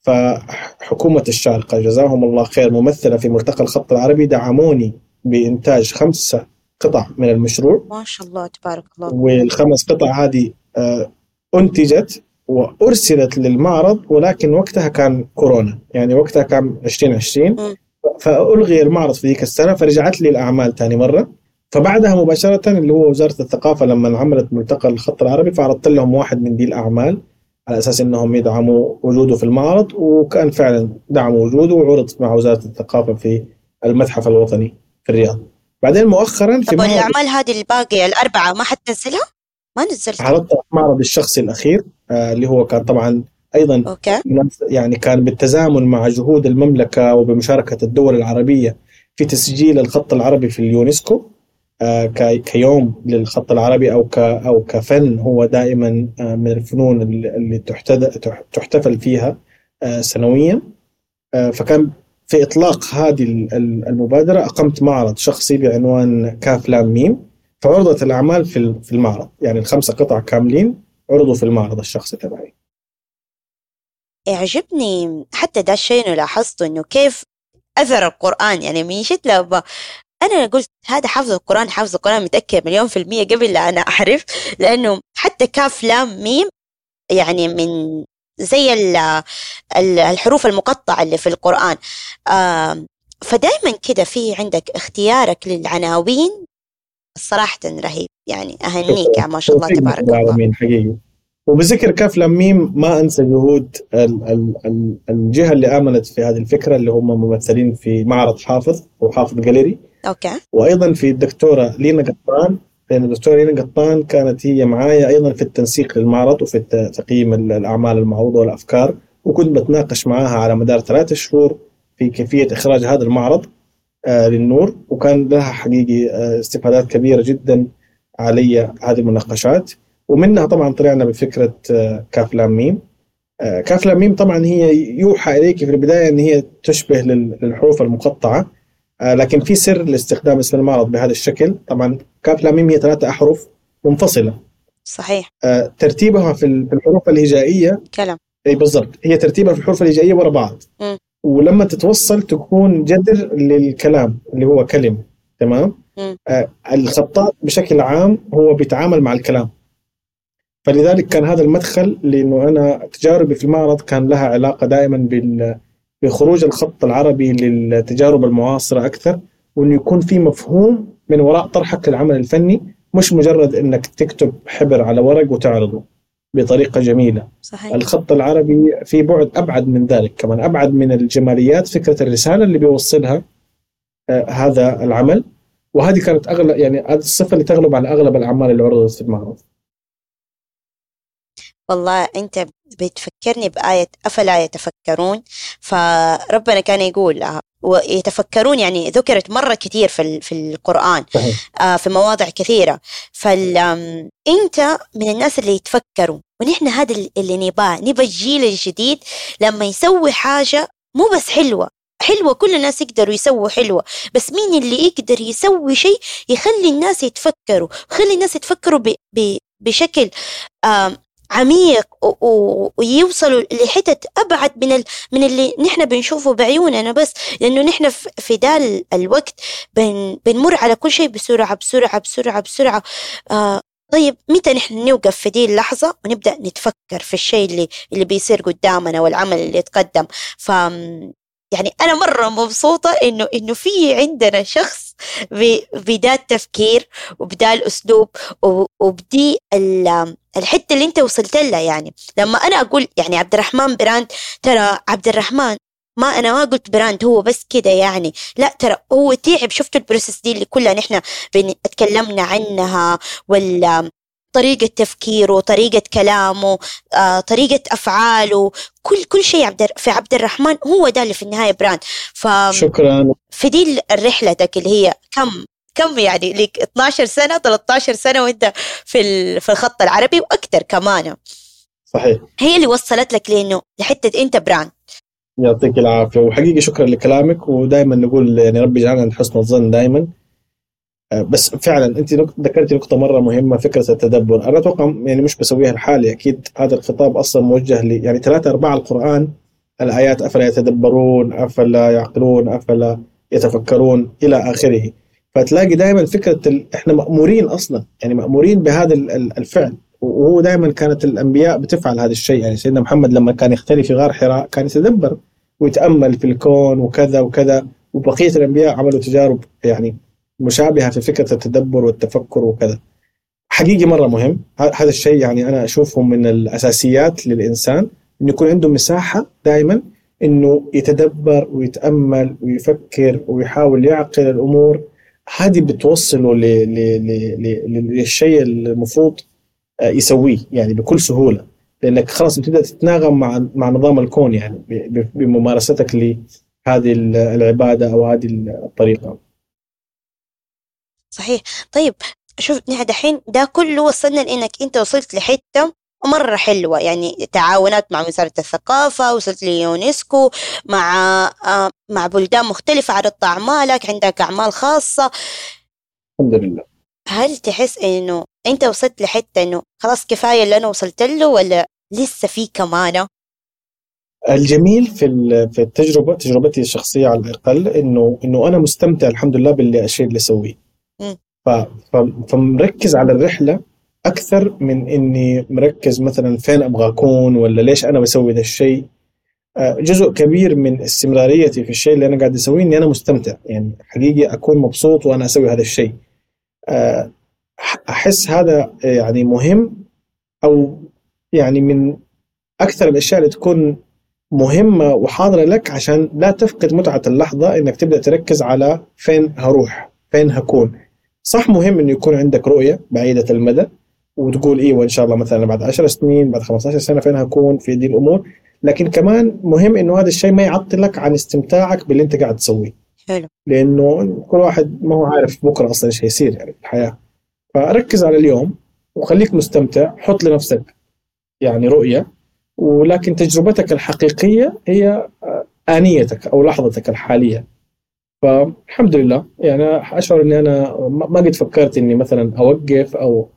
فحكومة الشارقة جزاهم الله خير ممثلة في ملتقى الخط العربي دعموني بإنتاج خمسة قطع من المشروع. ما شاء الله تبارك الله. والخمس قطع هذه آه، أنتجت وأرسلت للمعرض ولكن وقتها كان كورونا. يعني وقتها كان 2020 مم. فألغي المعرض في ذيك السنة فرجعت لي الأعمال ثاني مرة. فبعدها مباشرة اللي هو وزارة الثقافة لما عملت ملتقى الخط العربي فعرضت لهم واحد من دي الأعمال على أساس إنهم يدعموا وجوده في المعرض وكان فعلا دعموا وجوده وعرض مع وزارة الثقافة في المتحف الوطني في الرياض. بعدين مؤخرا في طب الاعمال هذه الباقية الأربعة ما حتنزلها؟ ما نزلتها عرضتها في معرض الشخصي الأخير آه اللي هو كان طبعا أيضا okay. يعني كان بالتزامن مع جهود المملكة وبمشاركة الدول العربية في تسجيل الخط العربي في اليونسكو آه كيوم للخط العربي أو أو كفن هو دائما آه من الفنون اللي تحتفل فيها آه سنويا فكان في إطلاق هذه المبادرة أقمت معرض شخصي بعنوان كاف لام ميم فعرضت الأعمال في المعرض. يعني الخمسة قطع كاملين عرضوا في المعرض الشخصي تبعي. يعجبني حتى ده الشيء لاحظته إنه كيف أثر القرآن. يعني من جد لما أنا قلت هذا حافظ القرآن حافظ القرآن متأكد مليون في المية قبل لا أنا أعرف لأنه حتى كاف لام ميم يعني من زي الحروف المقطعة اللي في القرآن. فدائما كده في عندك اختيارك للعناوين صراحة رهيب. يعني أهنيك يا ما شاء الله تبارك الله. حقيقي. وبذكر كاف لميم ما أنسى جهود ال ال ال الجهة اللي آمنت في هذه الفكرة اللي هم ممثلين في معرض حافظ وحافظ جاليري. Okay. وأيضا في الدكتورة لينا قطان لأن الدكتوره لينا قطان كانت هي معايا أيضا في التنسيق للمعرض وفي تقييم الأعمال المعروضة والأفكار وكنت بتناقش معاها على مدار ثلاثة شهور في كيفية إخراج هذا المعرض آه للنور وكان لها حقيقي آه استفادات كبيرة جدا علي هذه المناقشات. ومنها طبعا طلعنا بفكرة آه، كاف لام ميم. كاف لام ميم طبعا هي يوحى إليك في البداية إن هي تشبه للحروف المقطعة. لكن في سر لاستخدام اسم المعرض بهذا الشكل. طبعا كاف لام ميم هي ثلاثة أحرف منفصلة. صحيح. ترتيبها في الحروف الهجائية. كلام. أي بالضبط. هي ترتيبها في الحروف الهجائية ورا بعض. م. ولما تتوصل تكون جذر للكلام اللي هو كلمة تمام؟ آه الخطاط بشكل عام هو بيتعامل مع الكلام. فلذلك كان هذا المدخل لأنه أنا تجاربي في المعرض كان لها علاقة دائما بال بخروج الخط العربي للتجارب المعاصرة أكثر وإنه يكون في مفهوم من وراء طرحك للعمل الفني مش مجرد إنك تكتب حبر على ورق وتعرضه بطريقة جميلة. صحيح. الخط العربي في بعد أبعد من ذلك كمان أبعد من الجماليات فكرة الرسالة اللي بيوصلها آه هذا العمل. وهذه كانت أغلب يعني هذه الصفة اللي تغلب على أغلب الأعمال اللي عرضت في المعرض. والله أنت بتفكرني بآية أفلا يتفكرون؟ فربنا كان يقول آه، ويتفكرون يعني ذكرت مرة كثير في, في القرآن آه في مواضع كثيرة. فأنت من الناس اللي يتفكروا ونحن هذا اللي نباه نبى الجيل الجديد لما يسوي حاجة مو بس حلوة حلوة كل الناس يقدروا يسووا حلوة بس مين اللي يقدر يسوي شيء يخلي الناس يتفكروا؟ يخلي الناس يتفكروا ب ب بشكل عميق ويوصلوا لحتت أبعد من ال... من اللي نحن بنشوفه بعيوننا. بس لأنه نحن في ذا الوقت بن... بنمر على كل شيء بسرعة بسرعة بسرعة بسرعة. آه طيب متى نحن نوقف في دي اللحظة ونبدأ نتفكر في الشيء اللي اللي بيصير قدامنا والعمل اللي يتقدم؟ ف يعني أنا مرة مبسوطة إنه إنه في عندنا شخص بدا التفكير وبدا الأسلوب وبدي الحتة اللي أنت وصلت لها يعني. لما أنا أقول يعني عبد الرحمن brand ترى عبد الرحمن ما أنا ما قلت brand هو بس كده يعني. لا ترى هو تعب. شفتوا ال process دي اللي كلها نحن اتكلمنا عنها ولا طريقة تفكيره طريقة كلامه آه، طريقة أفعاله كل كل شيء عبد في عبد الرحمن هو ده اللي في النهاية brand ف شكرا. في دي رحلتك اللي هي كم كم يعني لك 12 سنة 13 سنة وانت في في الخط العربي وأكثر كمان. صحيح. هي اللي وصلت لك لأنه لحتة أنت براند يعطيك العافية. وحقيقي شكرا لكلامك. ودائما نقول يعني ربي يجعلنا حسن الظن دائما بس فعلا أنت ذكرتي نقطة مرة مهمة فكرة التدبر. أنا أتوقع يعني مش بسويها لحالي أكيد هذا الخطاب أصلا موجه لي يعني ثلاثة أرباع القرآن الآيات أفلا يتدبرون أفلا يعقلون أفلا يتفكرون إلى آخره. فتلاقي دائما فكرة ال... إحنا مأمورين أصلا يعني مأمورين بهذا الفعل. وهو دائما كانت الأنبياء بتفعل هذا الشيء. يعني سيدنا محمد لما كان يختلي في غار حراء كان يتدبر ويتأمل في الكون وكذا وكذا. وبقية الأنبياء عملوا تجارب يعني مشابهة في فكرة التدبر والتفكر وكذا. حقيقي مرة مهم. هذا الشيء يعني أنا أشوفه من الأساسيات للإنسان إنه يكون عنده مساحة دائما إنه يتدبر ويتأمل ويفكر ويحاول يعقل الأمور. هذه بتوصله للشيء المفروض آه، يسويه يعني بكل سهولة. لأنك خلاص بتبدأ تتناغم مع مع نظام الكون يعني بممارستك لهذه العبادة أو هذه الطريقة. صحيح، طيب شوف نحن دحين ده كله وصلنا لإنك أنت وصلت لحتة مرة حلوة. يعني تعاونات مع وزارة الثقافة وصلت ليونسكو مع آه مع بلدان مختلفة عرضت أعمالك عندك أعمال خاصة. الحمد لله. هل تحس إنه أنت وصلت لحتة إنه خلاص كفاية اللي أنا وصلت له ولا لسه في كمان الجميل في في التجربة تجربتي الشخصية على الأقل إنه إنه أنا مستمتع الحمد لله باللي اللي أسويه فمركز على الرحلة أكثر من إني مركز مثلا فين أبغى أكون ولا ليش أنا بسوي ذا الشيء. آه، جزء كبير من استمراريتي في الشيء اللي أنا قاعد أسويه إني أنا مستمتع. يعني حقيقي أكون مبسوط وأنا أسوي هذا الشيء. آه، أحس هذا يعني مهم أو يعني من أكثر الأشياء اللي تكون مهمة وحاضرة لك عشان لا تفقد متعة اللحظة إنك تبدأ تركز على فين هروح فين هكون. صح مهم إنه يكون عندك رؤية بعيدة المدى وتقول إيوه إن شاء الله مثلا بعد 10 سنين بعد 15 سنة فين هكون في دي الأمور. لكن كمان مهم إنه هذا الشيء ما يعطلك عن استمتاعك باللي أنت قاعد تسويه. حلو. لأنه كل واحد ما هو عارف بكرة أصلا إيش هيصير يعني في الحياة. فركز على اليوم وخليك مستمتع حط لنفسك يعني رؤية. ولكن تجربتك الحقيقية هي آنيتك أو لحظتك الحالية. فالحمد لله. يعني أشعر إني أنا ما قد فكرت إني مثلا أوقف أو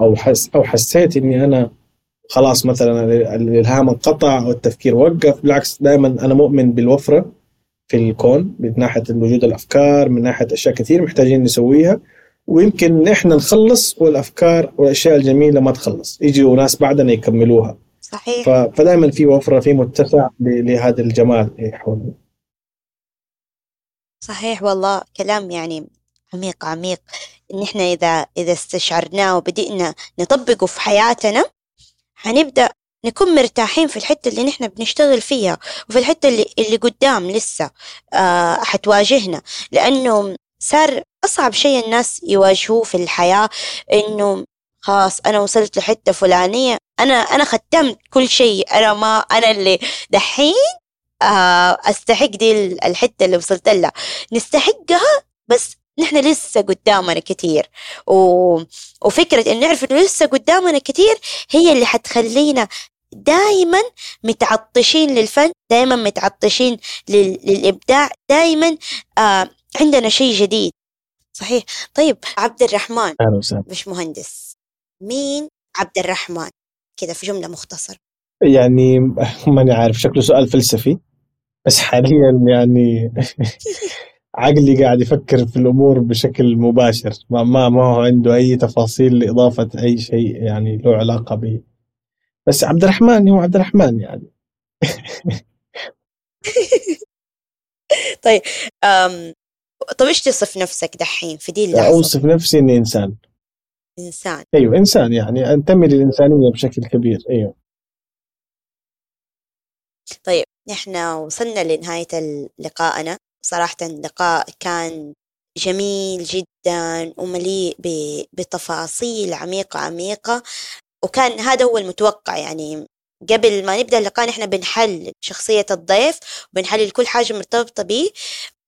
أو حس أو حسيت إني أنا خلاص مثلا الإلهام انقطع أو التفكير وقف. بالعكس دائما أنا مؤمن بالوفرة في الكون من ناحية وجود الأفكار من ناحية أشياء كثير محتاجين نسويها. ويمكن إحنا نخلص والأفكار والأشياء الجميلة ما تخلص. يجوا ناس بعدنا يكملوها. صحيح. فدائما في وفرة في متسع لهذا الجمال حولنا صحيح والله كلام يعني عميق عميق. إن إحنا إذا إذا استشعرناه وبدأنا نطبقه في حياتنا حنبدأ نكون مرتاحين في الحتة اللي نحن بنشتغل فيها وفي الحتة اللي, اللي قدام لسه آه حتواجهنا. لأنه صار أصعب شيء الناس يواجهوه في الحياة إنه خلاص أنا وصلت لحتة فلانية أنا أنا ختمت كل شيء أنا ما أنا اللي دحين أستحق دي الحتة اللي وصلت لها. نستحقها بس نحن لسه قدامنا كثير و... وفكرة إن نعرف إنه لسه قدامنا كثير هي اللي حتخلينا دائما متعطشين للفن دائما متعطشين لل... للإبداع دائما آه عندنا شيء جديد. صحيح؟ طيب عبد الرحمن مش مهندس مين عبد الرحمن؟ كذا في جملة مختصرة. يعني ماني عارف شكله سؤال فلسفي. بس حاليا يعني عقلي قاعد يفكر في الأمور بشكل مباشر. ما ما, ما هو عنده أي تفاصيل لإضافة أي شيء يعني له علاقة به. بس عبد الرحمن هو عبد الرحمن يعني. طيب أم... طيب إيش تصف نفسك دحين في دي اللحظه؟ أوصف نفسي إني إنسان. إنسان. أيوه إنسان يعني أنتمي للإنسانية بشكل كبير. أيوه. طيب نحن وصلنا لنهاية لقائنا صراحة اللقاء كان جميل جدا ومليء بتفاصيل عميقة عميقة. وكان هذا هو المتوقع يعني. قبل ما نبدأ اللقاء نحن بنحلل شخصية الضيف وبنحلل كل حاجة مرتبطة به.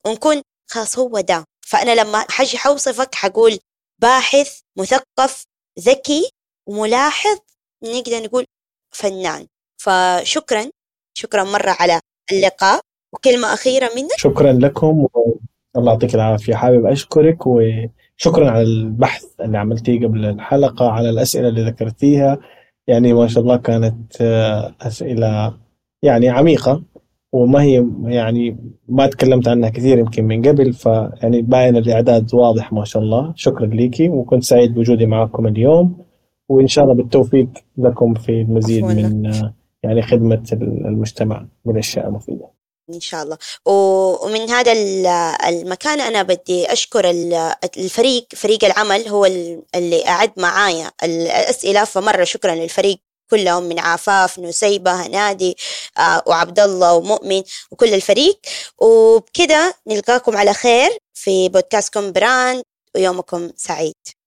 ونكون خلاص هو ده. فأنا لما حاجي حوصفك حقول باحث مثقف ذكي وملاحظ نقدر نقول فنان. فشكرا. شكرا مرة على اللقاء وكلمة أخيرة منك. شكرا لكم الله يعطيك العافية حابب أشكرك وشكرا على البحث اللي عملتيه قبل الحلقة على الأسئلة اللي ذكرتيها. يعني ما شاء الله كانت آه، أسئلة يعني عميقة وما هي يعني ما تكلمت عنها كثير يمكن من قبل فيعني باين الإعداد واضح ما شاء الله. شكرا ليكي وكنت سعيد بوجودي معكم اليوم وإن شاء الله بالتوفيق لكم في المزيد من آه، يعني خدمة المجتمع بالأشياء المفيدة إن شاء الله. ومن هذا المكان أنا بدي أشكر الفريق فريق العمل هو اللي أعد معايا الأسئلة فمرة شكرا للفريق كلهم من عفاف نسيبة هنادي آه، وعبد الله ومؤمن وكل الفريق. وبكده نلقاكم على خير في بودكاستكم براند ويومكم سعيد.